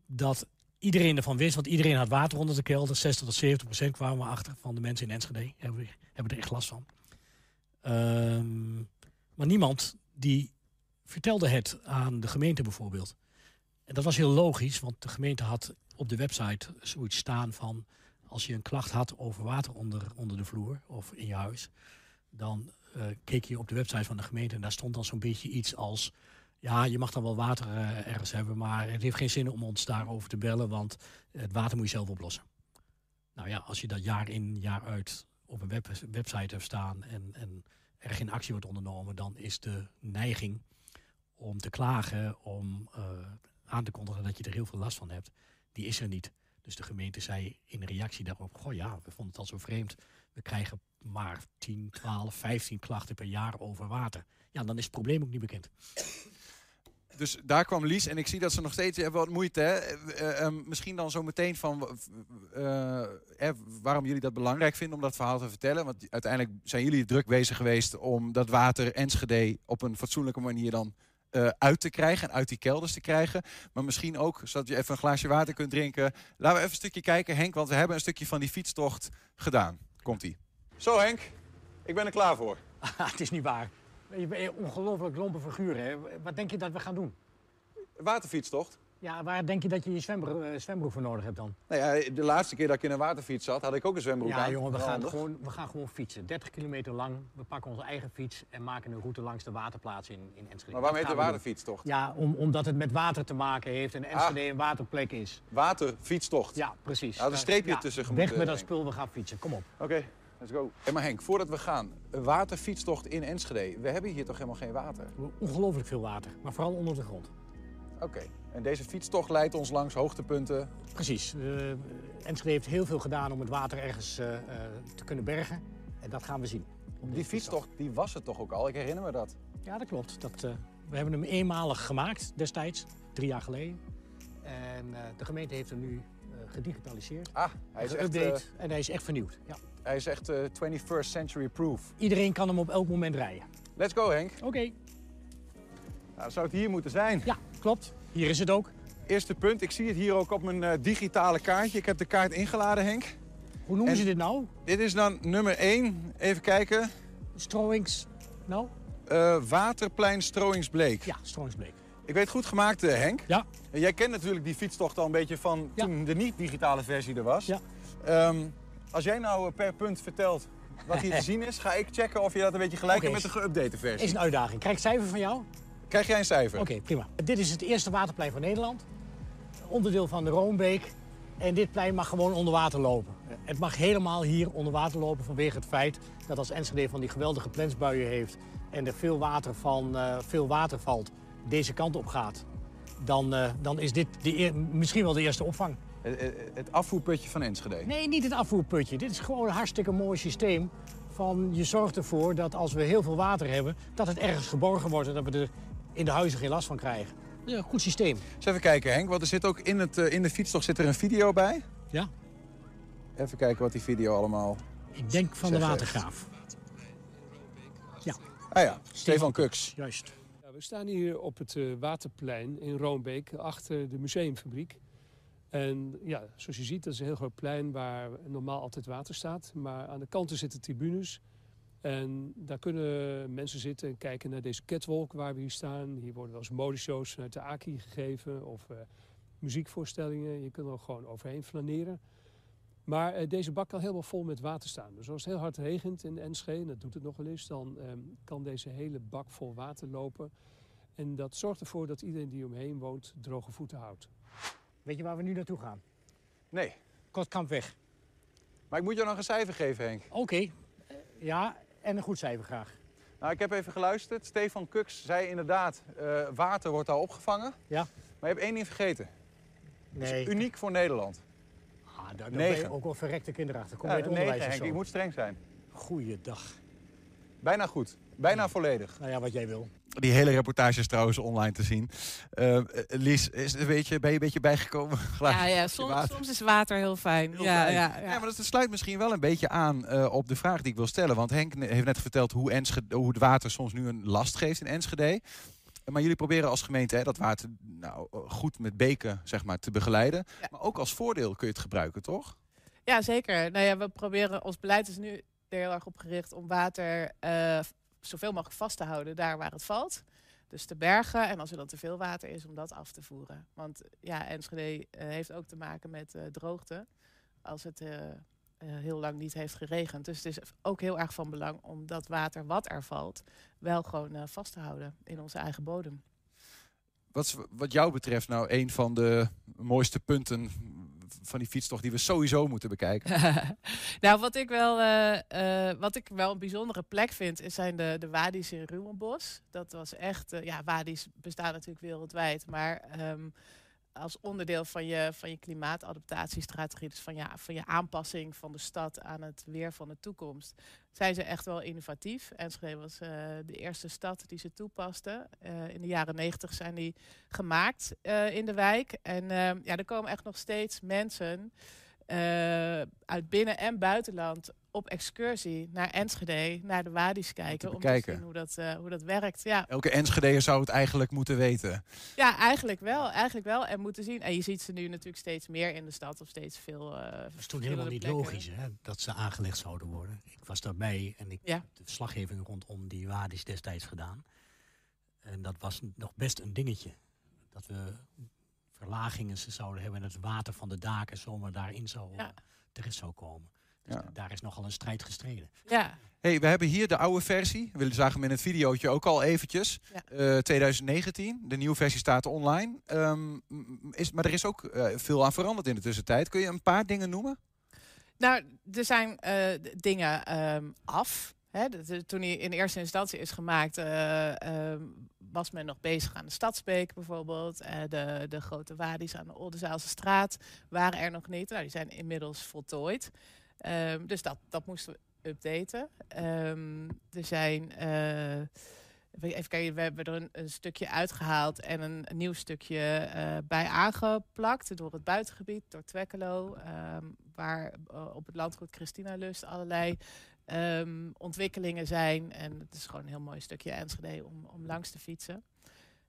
dat iedereen ervan wist, want iedereen had water onder de kelder. 60 tot 70 procent kwamen we achter van de mensen in Enschede. Hebben, hebben er echt last van. Ehm, maar niemand die vertelde het aan de gemeente bijvoorbeeld. En dat was heel logisch, want de gemeente had op de website zoiets staan van... als je een klacht had over water onder, onder de vloer of in je huis... dan eh, keek je op de website van de gemeente en daar stond dan zo'n beetje iets als... ja, je mag dan wel water eh, ergens hebben, maar het heeft geen zin om ons daarover te bellen... want het water moet je zelf oplossen. Nou ja, als je dat jaar in, jaar uit op een web, website hebt staan... En, en er geen actie wordt ondernomen, dan is de neiging om te klagen... om eh, aan te kondigen dat je er heel veel last van hebt, die is er niet. Dus de gemeente zei in reactie daarop... goh ja, we vonden het al zo vreemd. We krijgen maar 10, 12, 15 klachten per jaar over water. Ja, dan is het probleem ook niet bekend. Dus daar kwam Lies en ik zie dat ze nog steeds hebben wat moeite. Hè? Eh, eh, ehm, misschien dan zo meteen van eh, eh, waarom jullie dat belangrijk vinden om dat verhaal te vertellen. Want uiteindelijk zijn jullie druk bezig geweest om dat water Enschede op een fatsoenlijke manier dan eh, uit te krijgen en uit die kelders te krijgen. Maar misschien ook, zodat je even een glaasje water kunt drinken. Laten we even een stukje kijken, Henk, want we hebben een stukje van die fietstocht gedaan. Komt-ie. Zo Henk, ik ben er klaar voor. *laughs* het is niet waar. Je bent een ongelooflijk lompe figuur, hè? Wat denk je dat we gaan doen? Waterfietstocht? Ja, waar denk je dat je je zwembroek, eh, zwembroek voor nodig hebt dan? Nou ja, de laatste keer dat ik in een waterfiets zat, had ik ook een zwembroek aan. Ja, jongen, we gaan, gewoon, we gaan gewoon fietsen. 30 kilometer lang. We pakken onze eigen fiets en maken een route langs de waterplaats in, in Enschede. Maar waarom heet de doen. waterfietstocht? Ja, om, omdat het met water te maken heeft en Enschede een waterplek is. Waterfietstocht? Ja, precies. Ja, had een streepje Ja, tussen Weg gemoeten, met dat spul, we gaan fietsen. Kom op. Oké, let's go. Hey, maar Henk, voordat we gaan, een waterfietstocht in Enschede. We hebben hier toch helemaal geen water? Ongelooflijk veel water, maar vooral onder de grond. Oké, en deze fietstocht leidt ons langs hoogtepunten. Precies. Eh Enschede heeft heel veel gedaan om het water ergens eh, eh, te kunnen bergen. En dat gaan we zien. Die fietstocht, die was het toch ook al? Ik herinner me dat. Ja, dat klopt. Dat, we hebben hem eenmalig gemaakt destijds, drie jaar geleden. En de gemeente heeft hem nu gedigitaliseerd. Ah, hij is echt, en hij is echt vernieuwd. Ja. Hij is echt eh, 21st century proof. Iedereen kan hem op elk moment rijden. Let's go, Henk. Oké. Nou, zou het hier moeten zijn? Ja, klopt. Hier is het ook. Eerste punt, ik zie het hier ook op mijn eh, digitale kaartje. Ik heb de kaart ingeladen, Henk. Hoe noemen En ze dit nou? Dit is dan nummer 1. Even kijken. Strowings. Nou? Eh, Waterplein Strooingsbleek. Ja, Strooingsbleek. Ik weet goed gemaakt, eh, Henk. Ja. Jij kent natuurlijk die fietstocht al een beetje van toen de niet-digitale versie er was. Ja. Ehm, als jij nou per punt vertelt wat hier te *laughs* zien is, ga ik checken of je dat een beetje gelijk hebt met de geüpdate versie. Is een uitdaging. Krijg ik cijfer van jou? Krijg jij een cijfer? Oké, prima. Dit is het eerste waterplein van Nederland. Onderdeel van de Roombeek. En dit plein mag gewoon onder water lopen. Het mag helemaal hier onder water lopen vanwege het feit dat als Enschede van die geweldige plensbuien heeft en er veel water, van, eh, veel water valt, deze kant op gaat, dan, eh, dan is dit de eer- misschien wel de eerste opvang. Het, het- het afvoerputje van Enschede. Nee, niet het afvoerputje. Dit is gewoon een hartstikke mooi systeem. Van je zorgt ervoor dat als we heel veel water hebben, dat het ergens geborgen wordt en dat we er in de huizen geen last van krijgen. Ja, goed systeem. Eens even kijken, Henk, want er zit ook in, het, eh, in de fietstocht zit er een video bij. Ja. Even kijken wat die video allemaal... Ik denk van de watergraaf. Ja. Ah ja, Stefan Kuks. Juist. Ja, we staan hier op het eh, Waterplein in Roombeek, achter de museumfabriek. En ja, zoals je ziet, dat is een heel groot plein waar normaal altijd water staat. Maar aan de kanten zitten tribunes. En daar kunnen mensen zitten en kijken naar deze catwalk waar we hier staan. Hier worden wel eens modeshows vanuit de AKI gegeven of eh, muziekvoorstellingen. Je kunt er ook gewoon overheen flaneren. Maar eh, deze bak kan helemaal vol met water staan. Dus als het heel hard regent in Enschede, en dat doet het nog wel eens, dan ehm, kan deze hele bak vol water lopen. En dat zorgt ervoor dat iedereen die omheen woont droge voeten houdt. Weet je waar we nu naartoe gaan? Nee. Kortkampweg. Maar ik moet jou nog een cijfer geven, Henk. Oké. Eh, Ja, en een goed cijfer graag. Nou, ik heb even geluisterd. Stefan Kux zei inderdaad, eh, water wordt daar opgevangen. Ja. Maar je hebt één ding vergeten. Dat Nee. is uniek voor Nederland. Ah, daar daar ben je Negen. ook wel verrekte kinderachter. Kom Ja, je het negen, onderwijs of Henk. Ik moet streng zijn. Goeiedag. Bijna goed. Bijna volledig. Nou ja, wat jij wil. Die hele reportage is trouwens online te zien. Eh, Lies, is, een beetje, ben je een beetje bijgekomen? *laughs* Ja, ja soms, soms is water heel fijn. Heel ja, fijn. Ja, Ja, maar dat sluit misschien wel een beetje aan eh, op de vraag die ik wil stellen. Want Henk heeft net verteld hoe, Enschede, hoe het water soms nu een last geeft in Enschede. Maar jullie proberen als gemeente hè, dat water nou, eh, goed met beken zeg maar, te begeleiden. Maar ook als voordeel kun je het gebruiken, toch? Ja, zeker. Nou ja, we proberen, ons beleid is nu er heel erg op gericht om water eh, zoveel mogelijk vast te houden daar waar het valt. Dus te bergen en als er dan te veel water is, om dat af te voeren. Want ja, Enschede eh, heeft ook te maken met eh, droogte. Als het eh, eh, heel lang niet heeft geregend. Dus het is ook heel erg van belang om dat water wat er valt, wel gewoon eh, vast te houden in onze eigen bodem. Wat wat jou betreft nou een van de mooiste punten van die fietstocht die we sowieso moeten bekijken? *laughs* nou, wat ik, wel, eh, eh, wat ik wel een bijzondere plek vind, is zijn de, de wadi's in Ruwenbos. Dat was echt, eh, ja, wadi's bestaan natuurlijk wereldwijd, maar ehm, als onderdeel van je, van je klimaatadaptatiestrategie, dus van je, van je aanpassing van de stad aan het weer van de toekomst, zijn ze echt wel innovatief. Enschede was eh, de eerste stad die ze toepaste. Eh, in de jaren negentig zijn die gemaakt eh, in de wijk. En ehm, ja, er komen echt nog steeds mensen uit binnen- en buitenland op excursie naar Enschede, naar de Wadi's kijken. Om te zien hoe dat, eh, hoe dat werkt. Ja. Elke Enschedeer zou het eigenlijk moeten weten. ja, eigenlijk wel. Eigenlijk wel. En moeten zien. En je ziet ze nu natuurlijk steeds meer in de stad. Of steeds veel eh Dat is toen helemaal niet logisch hè, dat ze aangelegd zouden worden. Ik was daarbij en ik Ja. heb de verslaggeving rondom die wadis destijds gedaan. En dat was nog best een dingetje. Dat we verlagingen ze zouden hebben en het water van de daken zomaar daarin zou, eh, terecht zou komen. Dus Ja. daar is nogal een strijd gestreden. Ja. Hey, we hebben hier de oude versie. We zagen hem in het videootje ook al eventjes. Eh, 2019. De nieuwe versie staat online. Ehm, is, maar er is ook eh, veel aan veranderd in de tussentijd. Kun je een paar dingen noemen? Nou, er zijn eh, dingen ehm, af. Toen hij in eerste instantie is gemaakt, eh, ehm, was men nog bezig aan de Stadsbeek bijvoorbeeld. Eh, de, de grote wadi's aan de Oldenzaalse straat waren er nog niet. Nou, die zijn inmiddels voltooid. Ehm, dus dat, dat moesten we updaten. Ehm, er zijn... eh, Even kijken, we hebben er een, stukje uitgehaald en een, nieuw stukje bij aangeplakt door het buitengebied, door Twekkelo, waar op het landgoed Christina Lust allerlei ehm, ontwikkelingen zijn. En het is gewoon een heel mooi stukje Enschede om, om langs te fietsen.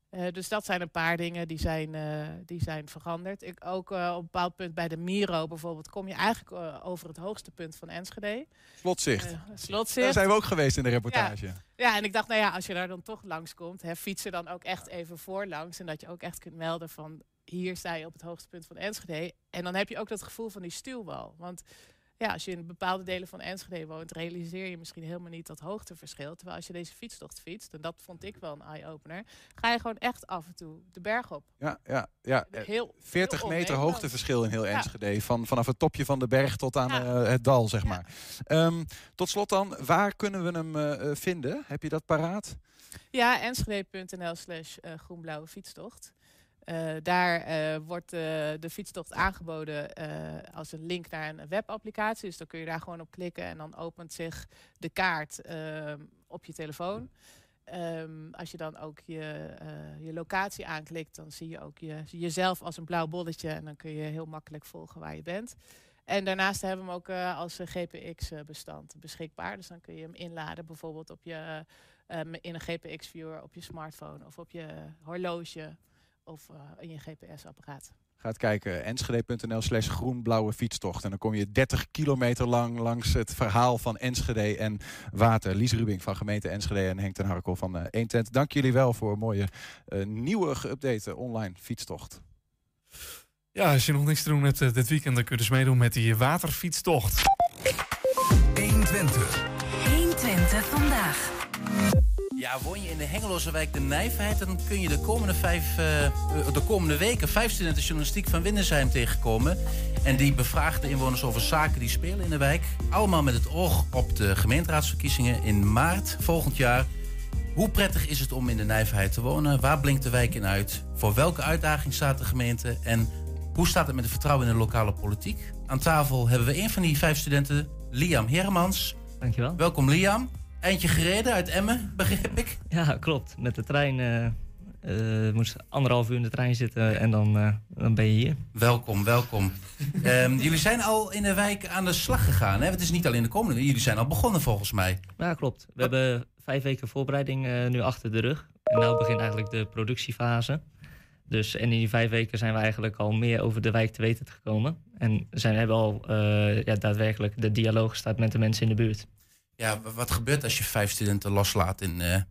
Eh, dus dat zijn een paar dingen die zijn, eh, die zijn veranderd. Ik, ook eh, op een bepaald punt bij de Miro bijvoorbeeld kom je eigenlijk over het hoogste punt van Enschede. Slotzicht. Slotzicht. Daar zijn we ook geweest in de reportage. Ja. ja, en ik dacht, nou ja, als je daar dan toch langskomt, hè, fiets er dan ook echt even voorlangs. En dat je ook echt kunt melden van, hier sta je op het hoogste punt van Enschede. En dan heb je ook dat gevoel van die stuwwal. Want ja, als je in bepaalde delen van Enschede woont, realiseer je misschien helemaal niet dat hoogteverschil. Terwijl als je deze fietstocht fietst, en dat vond ik wel een eye-opener, ga je gewoon echt af en toe de berg op. Ja, ja, ja. Heel- 40 heel meter hoogteverschil in heel Ja. Enschede. Van, vanaf het topje van de berg tot aan eh, het dal, zeg maar. Ehm, tot slot dan, waar kunnen we hem eh, eh, vinden? Heb je dat paraat? Ja, enschede.nl slash groenblauwe fietstocht. Eh, daar eh, wordt eh, de fietstocht aangeboden als een link naar een webapplicatie. Dus dan kun je daar gewoon op klikken en dan opent zich de kaart ehm, op je telefoon. Ehm, als je dan ook je, je locatie aanklikt, dan zie je ook je, jezelf als een blauw bolletje. En dan kun je heel makkelijk volgen waar je bent. En daarnaast hebben we hem ook als GPX-bestand beschikbaar. Dus dan kun je hem inladen bijvoorbeeld op je, in een GPX-viewer op je smartphone of op je horloge of eh, in je GPS-apparaat. Gaat kijken, enschede.nl slash groenblauwe fietstocht. En dan kom je 30 kilometer lang langs het verhaal van Enschede en water. Lies Rubing van gemeente Enschede en Henk ten Harkel van eh Eentent. Dank jullie wel voor een mooie eh, nieuwe geüpdate online fietstocht. Ja, als je nog niks te doen hebt eh, dit weekend, dan kun je dus meedoen met die waterfietstocht. 120. 120 vandaag. Ja, woon je in de Hengeloze wijk De Nijverheid... dan kun je de komende, vijf, eh, eh, de komende weken vijf studenten journalistiek van Windersheim tegenkomen. En die bevragen de inwoners over zaken die spelen in de wijk. Allemaal met het oog op de gemeenteraadsverkiezingen in maart volgend jaar. Hoe prettig is het om in de Nijverheid te wonen? Waar blinkt de wijk in uit? Voor welke uitdaging staat de gemeente? En hoe staat het met het vertrouwen in de lokale politiek? Aan tafel hebben we een van die vijf studenten, Liam Hermans. Dankjewel. Welkom Liam. Eindje gereden uit Emmen, begrijp ik. Ja, klopt. Met de trein eh, moest anderhalf uur in de trein zitten en dan, eh, dan ben je hier. Welkom, welkom. *laughs* Ehm, jullie zijn al in de wijk aan de slag gegaan. Hè? Het is niet alleen de komende, jullie zijn al begonnen volgens mij. Ja, klopt. We hebben vijf weken voorbereiding nu achter de rug. En nu begint eigenlijk de productiefase. Dus en in die vijf weken zijn we eigenlijk al meer over de wijk te weten gekomen. En zijn, hebben al ja, daadwerkelijk de dialoog gestart met de mensen in de buurt. Ja, wat gebeurt als je vijf studenten loslaat in, eh,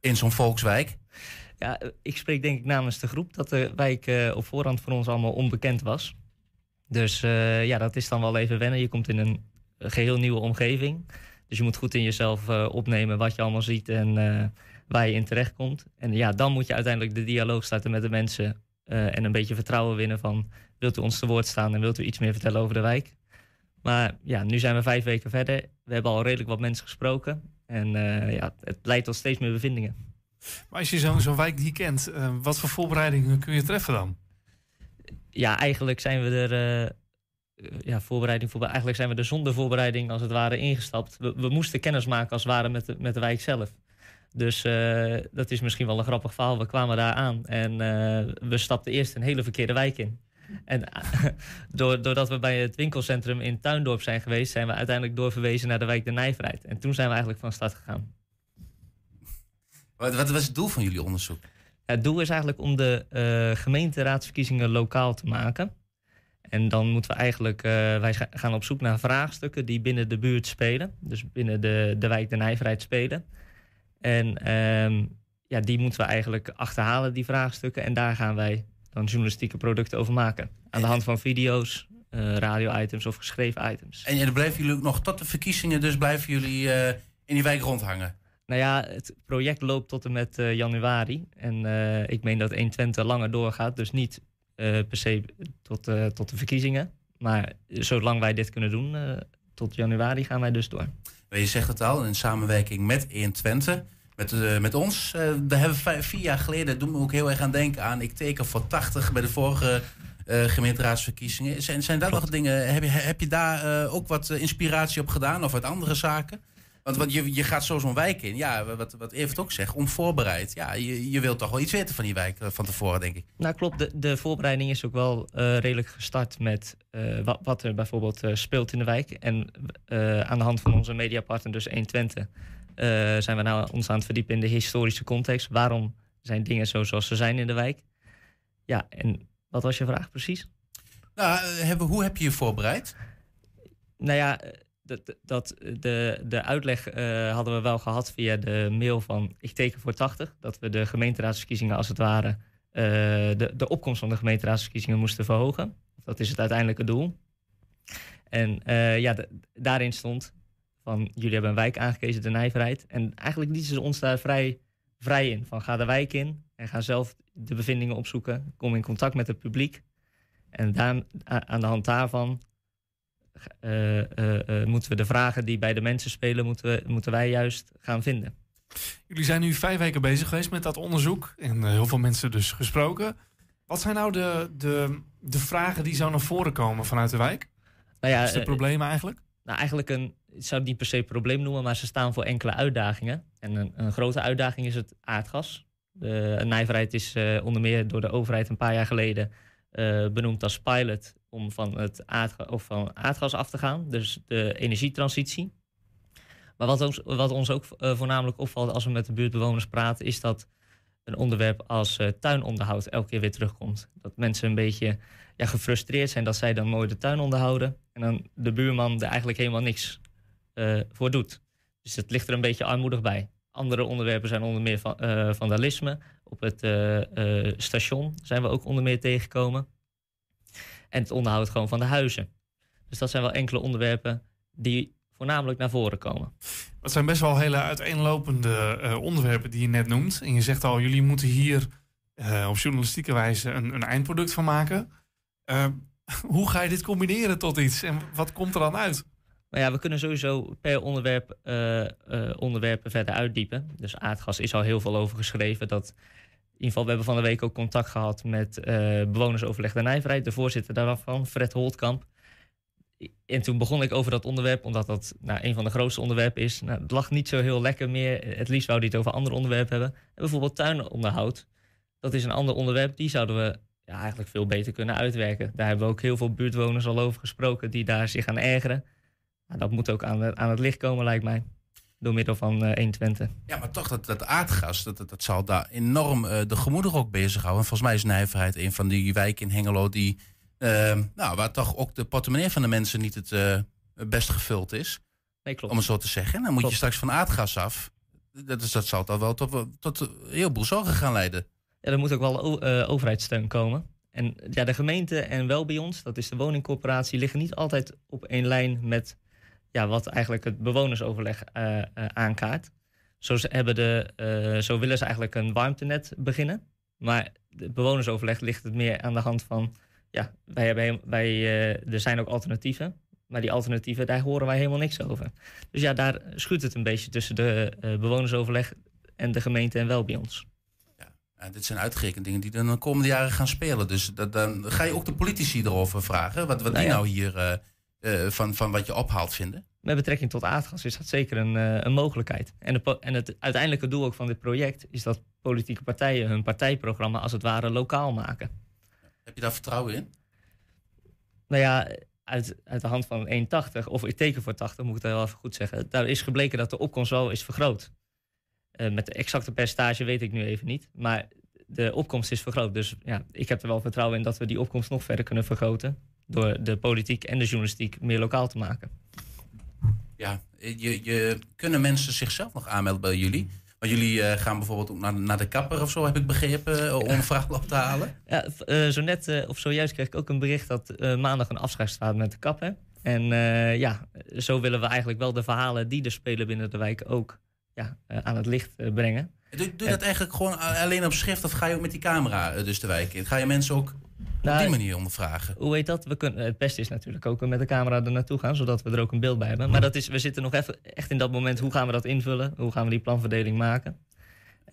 in zo'n volkswijk? Ja, ik spreek denk ik namens de groep dat de wijk eh, op voorhand voor ons allemaal onbekend was. Dus eh, ja, dat is dan wel even wennen. Je komt in een geheel nieuwe omgeving. Dus je moet goed in jezelf opnemen wat je allemaal ziet en waar je in terecht komt. En ja, dan moet je uiteindelijk de dialoog starten met de mensen. en een beetje vertrouwen winnen van... wilt u ons te woord staan en wilt u iets meer vertellen over de wijk? Maar ja, nu zijn we vijf weken verder. We hebben al redelijk wat mensen gesproken. En eh, ja, het leidt tot steeds meer bevindingen. Maar als je zo'n wijk niet kent, eh, wat voor voorbereidingen kun je treffen dan? ja, eigenlijk zijn we er. eh, ja, voorbereiding voor. Eigenlijk zijn we er zonder voorbereiding als het ware ingestapt. We, we moesten kennis maken als het ware met de, met de wijk zelf. Dus dat is misschien wel een grappig verhaal. We kwamen daar aan en we stapten eerst een hele verkeerde wijk in. En *laughs* door, doordat we bij het winkelcentrum in Tuindorp zijn geweest, zijn we uiteindelijk doorverwezen naar de wijk de Nijverheid. En toen zijn we eigenlijk van start gegaan. Wat, wat was het doel van jullie onderzoek? Ja, het doel is eigenlijk om de eh, gemeenteraadsverkiezingen lokaal te maken. En dan moeten we eigenlijk, eh, wij ga- gaan op zoek naar vraagstukken die binnen de buurt spelen. Dus binnen de, de wijk de Nijverheid spelen. En ehm, ja, die moeten we eigenlijk achterhalen, die vraagstukken. En daar gaan wij dan journalistieke producten over maken. Aan de hand van video's, eh, radio-items of geschreven items. En dan blijven jullie ook nog tot de verkiezingen, dus blijven jullie eh, in die wijk rondhangen? Nou ja, het project loopt tot en met eh, januari. En ik meen dat 120 langer doorgaat. Dus niet per se tot, tot de verkiezingen. Maar zolang wij dit kunnen doen, tot januari gaan wij dus door. Je zegt het al, in samenwerking met 120, met, eh, met ons. eh daar hebben we vier jaar geleden, doet me ook heel erg aan denken aan... ik teken voor 80 bij de vorige eh, gemeenteraadsverkiezingen. Zijn, zijn dat nog dingen, heb je, heb je daar ook wat inspiratie op gedaan of uit andere zaken? Want, want je, je gaat zo zo'n wijk in, ja, wat, wat Evert ook zegt, onvoorbereid. Ja, je, je wilt toch wel iets weten van die wijk van tevoren, denk ik. Nou klopt, de, de voorbereiding is ook wel redelijk gestart met wat, wat er bijvoorbeeld speelt in de wijk. En aan de hand van onze mediapartner, dus 120, eh, zijn we nou ons aan het verdiepen in de historische context. Waarom zijn dingen zo zoals ze zijn in de wijk? Ja, en wat was je vraag precies? Nou, eh, hebben, hoe heb je je voorbereid? Nou ja, eh, dat, dat, de, de uitleg eh, hadden we wel gehad via de mail van ik teken voor 80. Dat we de gemeenteraadsverkiezingen als het ware, eh, de, de opkomst van de gemeenteraadsverkiezingen moesten verhogen. Dat is het uiteindelijke doel. En eh, ja, de- daarin stond van jullie hebben een wijk aangekezen, de Nijverheid. En eigenlijk lieten ze ons daar vrij, vrij in. Van ga de wijk in en ga zelf de bevindingen opzoeken. Kom in contact met het publiek. En daar, aan de hand daarvan eh, eh, eh, moeten we de vragen die bij de mensen spelen, moeten, we, moeten wij juist gaan vinden. Jullie zijn nu vijf weken bezig geweest met dat onderzoek. En heel veel mensen dus gesproken. Wat zijn nou de, de, de vragen die zo naar voren komen vanuit de wijk? Nou ja, Wat is de eh, problemen eigenlijk? Nou, eigenlijk een, ik zou het niet per se probleem noemen, maar ze staan voor enkele uitdagingen. En een, een grote uitdaging is het aardgas. De nijverheid is eh, onder meer door de overheid een paar jaar geleden eh, benoemd als pilot om van het aardga of van aardgas af te gaan. Dus de energietransitie. Maar wat ons, wat ons ook eh, voornamelijk opvalt als we met de buurtbewoners praten, is dat een onderwerp als tuinonderhoud elke keer weer terugkomt. Dat mensen een beetje ja, gefrustreerd zijn dat zij dan mooi de tuin onderhouden. En dan de buurman er eigenlijk helemaal niks eh, voor doet. Dus het ligt er een beetje armoedig bij. Andere onderwerpen zijn onder meer eh, vandalisme. Op het eh, station zijn we ook onder meer tegengekomen. En het onderhoud gewoon van de huizen. Dus dat zijn wel enkele onderwerpen die voornamelijk naar voren komen. Het zijn best wel hele uiteenlopende onderwerpen die je net noemt. En je zegt al, jullie moeten hier op journalistieke wijze een, een eindproduct van maken. *laughs* Hoe ga je dit combineren tot iets en wat komt er dan uit? Ja, we kunnen sowieso per onderwerp eh, eh, onderwerpen verder uitdiepen. Dus aardgas is al heel veel over geschreven. Dat, in ieder geval, we hebben van de week ook contact gehad met eh, bewonersoverleg de Nijverheid, de voorzitter daarvan, Fred Holtkamp. En toen begon ik over dat onderwerp, omdat dat nou, een van de grootste onderwerpen is. Nou, het lag niet zo heel lekker meer. Het liefst wou hij het over andere onderwerpen hebben. En bijvoorbeeld tuinonderhoud. Dat is een ander onderwerp. Die zouden we ja, eigenlijk veel beter kunnen uitwerken. Daar hebben we ook heel veel buurtwoners al over gesproken die daar zich aan ergeren. Nou, dat moet ook aan, het- aan het licht komen, lijkt mij. Door middel van eh 120. Ja, maar toch, dat, dat aardgas, dat, dat, dat zal daar enorm eh, de gemoederen ook bezighouden. En volgens mij is Nijverheid een van die wijken in Hengelo die, eh, nou, waar toch ook de portemonnee van de mensen niet het eh, best gevuld is. Nee, klopt. Om het zo te zeggen. En dan moet je straks van aardgas af. Dat, is, dat zal dan wel tot, tot een heleboel zorgen gaan leiden. Ja, er moet ook wel overheidssteun komen. En ja, de gemeente en wel bij ons, dat is de woningcorporatie, liggen niet altijd op één lijn met ja, wat eigenlijk het bewonersoverleg eh, eh, aankaart. Zo, ze hebben de, eh, zo willen ze eigenlijk een warmtenet beginnen. Maar het bewonersoverleg ligt het meer aan de hand van, ja, wij hebben, wij, er zijn ook alternatieven. Maar die alternatieven, daar horen wij helemaal niks over. Dus ja, daar schuurt het een beetje tussen de bewonersoverleg en de gemeente en wel bij ons. Ja, dit zijn uitgerekend dingen die dan de komende jaren gaan spelen. Dus dat, dan ga je ook de politici erover vragen. Wat, wat Nou die ja. nou hier eh, van, van wat je ophaalt vinden. Met betrekking tot aardgas is dat zeker een, eh, een mogelijkheid. En, de en het uiteindelijke doel ook van dit project is dat politieke partijen hun partijprogramma als het ware lokaal maken. Heb je daar vertrouwen in? Nou ja, uit, uit de hand van 1,80, of ik teken voor 80, moet ik het wel even goed zeggen. Daar is gebleken dat de opkomst wel is vergroot. Eh, met de exacte percentage weet ik nu even niet. Maar de opkomst is vergroot. Dus ja, ik heb er wel vertrouwen in dat we die opkomst nog verder kunnen vergroten. Door de politiek en de journalistiek meer lokaal te maken. Ja, je, je, kunnen mensen zichzelf nog aanmelden bij jullie? Want jullie eh, gaan bijvoorbeeld ook naar, naar de kapper of zo, heb ik begrepen, eh, om een verhaal op te halen. *laughs* Ja, eh, zo net of zojuist kreeg ik ook een bericht dat maandag een afscheid staat met de kapper. En ja, zo willen we eigenlijk wel de verhalen die er spelen binnen de wijk ook ja, aan het licht brengen. Doe, doe je dat eigenlijk gewoon alleen op schrift of ga je ook met die camera dus de wijk in? Ga je mensen ook op Nou, die manier ondervragen? Hoe heet dat? We kunnen, het beste is natuurlijk ook met de camera er naartoe gaan, zodat we er ook een beeld bij hebben. Maar dat is, we zitten nog even echt in dat moment, hoe gaan we dat invullen? Hoe gaan we die planverdeling maken?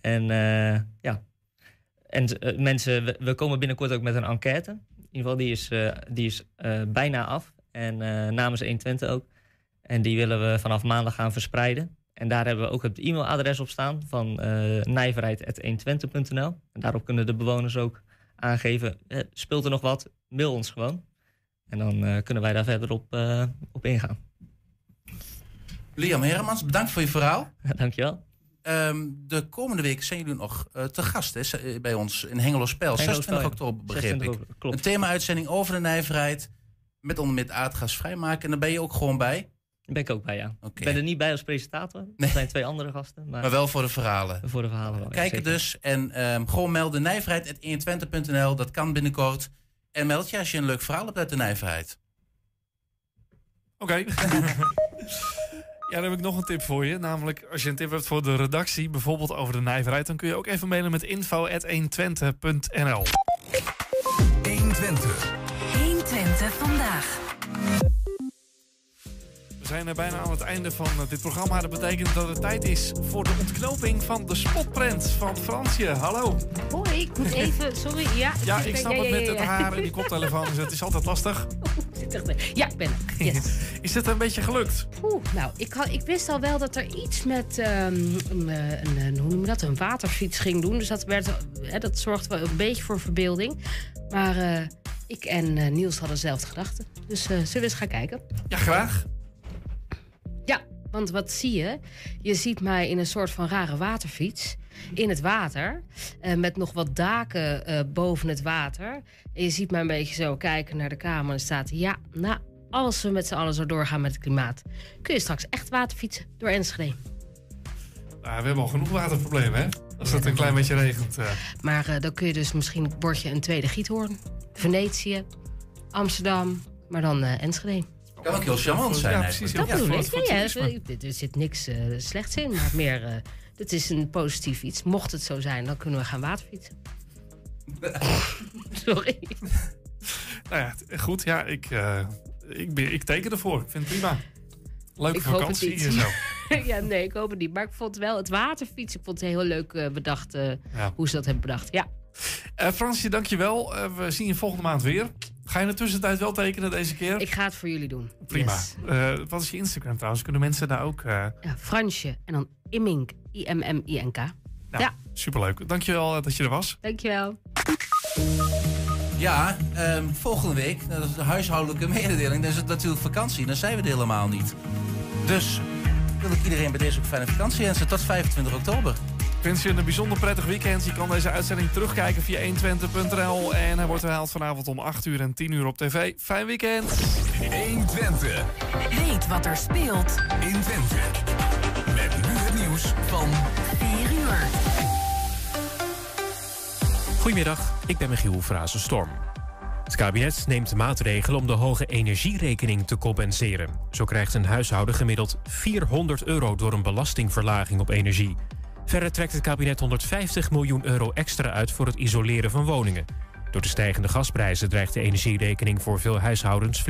En eh, ja, en eh, mensen, we, we komen binnenkort ook met een enquête. In ieder geval, die is, eh, die is bijna af. En namens 120 ook. En die willen we vanaf maandag gaan verspreiden. En daar hebben we ook het e-mailadres op staan van eh nijverheid.120.nl. En daarop kunnen de bewoners ook aangeven, eh, speelt er nog wat? Mail ons gewoon. En dan eh, kunnen wij daar verder op, eh, op ingaan. Liam Hermans, bedankt voor je verhaal. *laughs* Dankjewel. Ehm, de komende week zijn jullie nog eh, te gast hè, bij ons in Hengelo Spel. Hengelo 26 Spel, ja. oktober begreep 26 ik. klopt. Een thema-uitzending over de nijverheid. Met onder meer het aardgas vrijmaken. En daar ben je ook gewoon bij. Ben ik ook bij, ja. Ik ben er niet bij als presentator. Er zijn twee andere gasten. Maar, Maar wel voor de verhalen. Voor de verhalen wel, ja, Kijk er zeker. dus en ehm, gewoon melden nijverheid.120.nl. Dat kan binnenkort. En meld je als je een leuk verhaal hebt uit de nijverheid. Oké. *laughs* ja, dan heb ik nog een tip voor je. Namelijk, als je een tip hebt voor de redactie, bijvoorbeeld over de nijverheid, dan kun je ook even mailen met info.120.nl. 120. 120 vandaag. We zijn er bijna aan het einde van eh, dit programma. Dat betekent dat het tijd is voor de ontknoping van de spotprint van Fransje. Hallo. Hoi, ik moet even, sorry. Ja, Ja, ik snap ja, het ja, met het haar en die koptelefoon, dus het is altijd lastig. *laughs* Ja, ik ben er. Yes. Is het een beetje gelukt? Oeh, nou, ik, had, ik wist al wel dat er iets met ehm, een, eh, een, een- hoe noem je dat, een waterfiets ging doen. Dus dat, werd, hè, dat zorgde wel een beetje voor verbeelding. Maar eh, ik en eh, Niels hadden dezelfde gedachten. Dus eh, zullen we eens gaan kijken? Ja, graag. Ja, want wat zie je? Je ziet mij in een soort van rare waterfiets. In het water. eh, met nog wat daken eh, boven het water. En je ziet mij een beetje zo kijken naar de kamer. En staat ja, nou, als we met z'n allen zo doorgaan met het klimaat... kun je straks echt waterfietsen door Enschede. Nou, we hebben al genoeg waterproblemen, hè? Als het een klein beetje regent. eh. Maar dan kun je dus misschien word je een tweede Giethoorn. Venetië, Amsterdam, maar dan Enschede. Kan ook heel charmant zijn. Ja, precies. Dat Ja, bedoel ik. Ja, er, zit niks eh, slechts in, maar meer... eh het is een positief iets. Mocht het zo zijn, dan kunnen we gaan waterfietsen. *laughs* Sorry. Nou ja, goed. Ja, ik, eh, ik, ben, ik teken ervoor. Ik vind het prima. Leuke Ik hoop het vakantie hier zo. *laughs* ja, nee, ik hoop het niet. Maar ik vond wel het waterfietsen, ik vond het heel leuk bedacht Ja. hoe ze dat hebben bedacht. Ja. Eh Fransje, dankjewel. Eh we zien je volgende maand weer. Ga je in de tussentijd wel tekenen deze keer? Ik ga het voor jullie doen. Prima. Yes. Eh, wat is je Instagram trouwens? Kunnen mensen daar ook... eh, Ja, Fransje en dan Immink, I-M-M-I-N-K. nou, Ja, Superleuk. Dankjewel eh, dat je er was. dankjewel. Ja, ehm, volgende week, dat is de huishoudelijke mededeling. Dan is het natuurlijk vakantie. Dan zijn we er helemaal niet. Dus wil ik iedereen bij deze ook fijne vakantie wensen. Tot 25 oktober. Ik wens je een bijzonder prettig weekend. Je kan deze uitzending terugkijken via 120.nl. En hij wordt herhaald vanavond om 8 uur en 10 uur op tv. Fijn weekend. 120. Weet wat er speelt in Twente. Met nu het nieuws van 4 uur. Goedemiddag, ik ben Michiel Frazenstorm. Het kabinet neemt maatregelen om de hoge energierekening te compenseren. Zo krijgt een huishouden gemiddeld 400 euro door een belastingverlaging op energie. Verder trekt het kabinet 150 miljoen euro extra uit voor het isoleren van woningen. Door de stijgende gasprijzen dreigt de energierekening voor veel huishoudens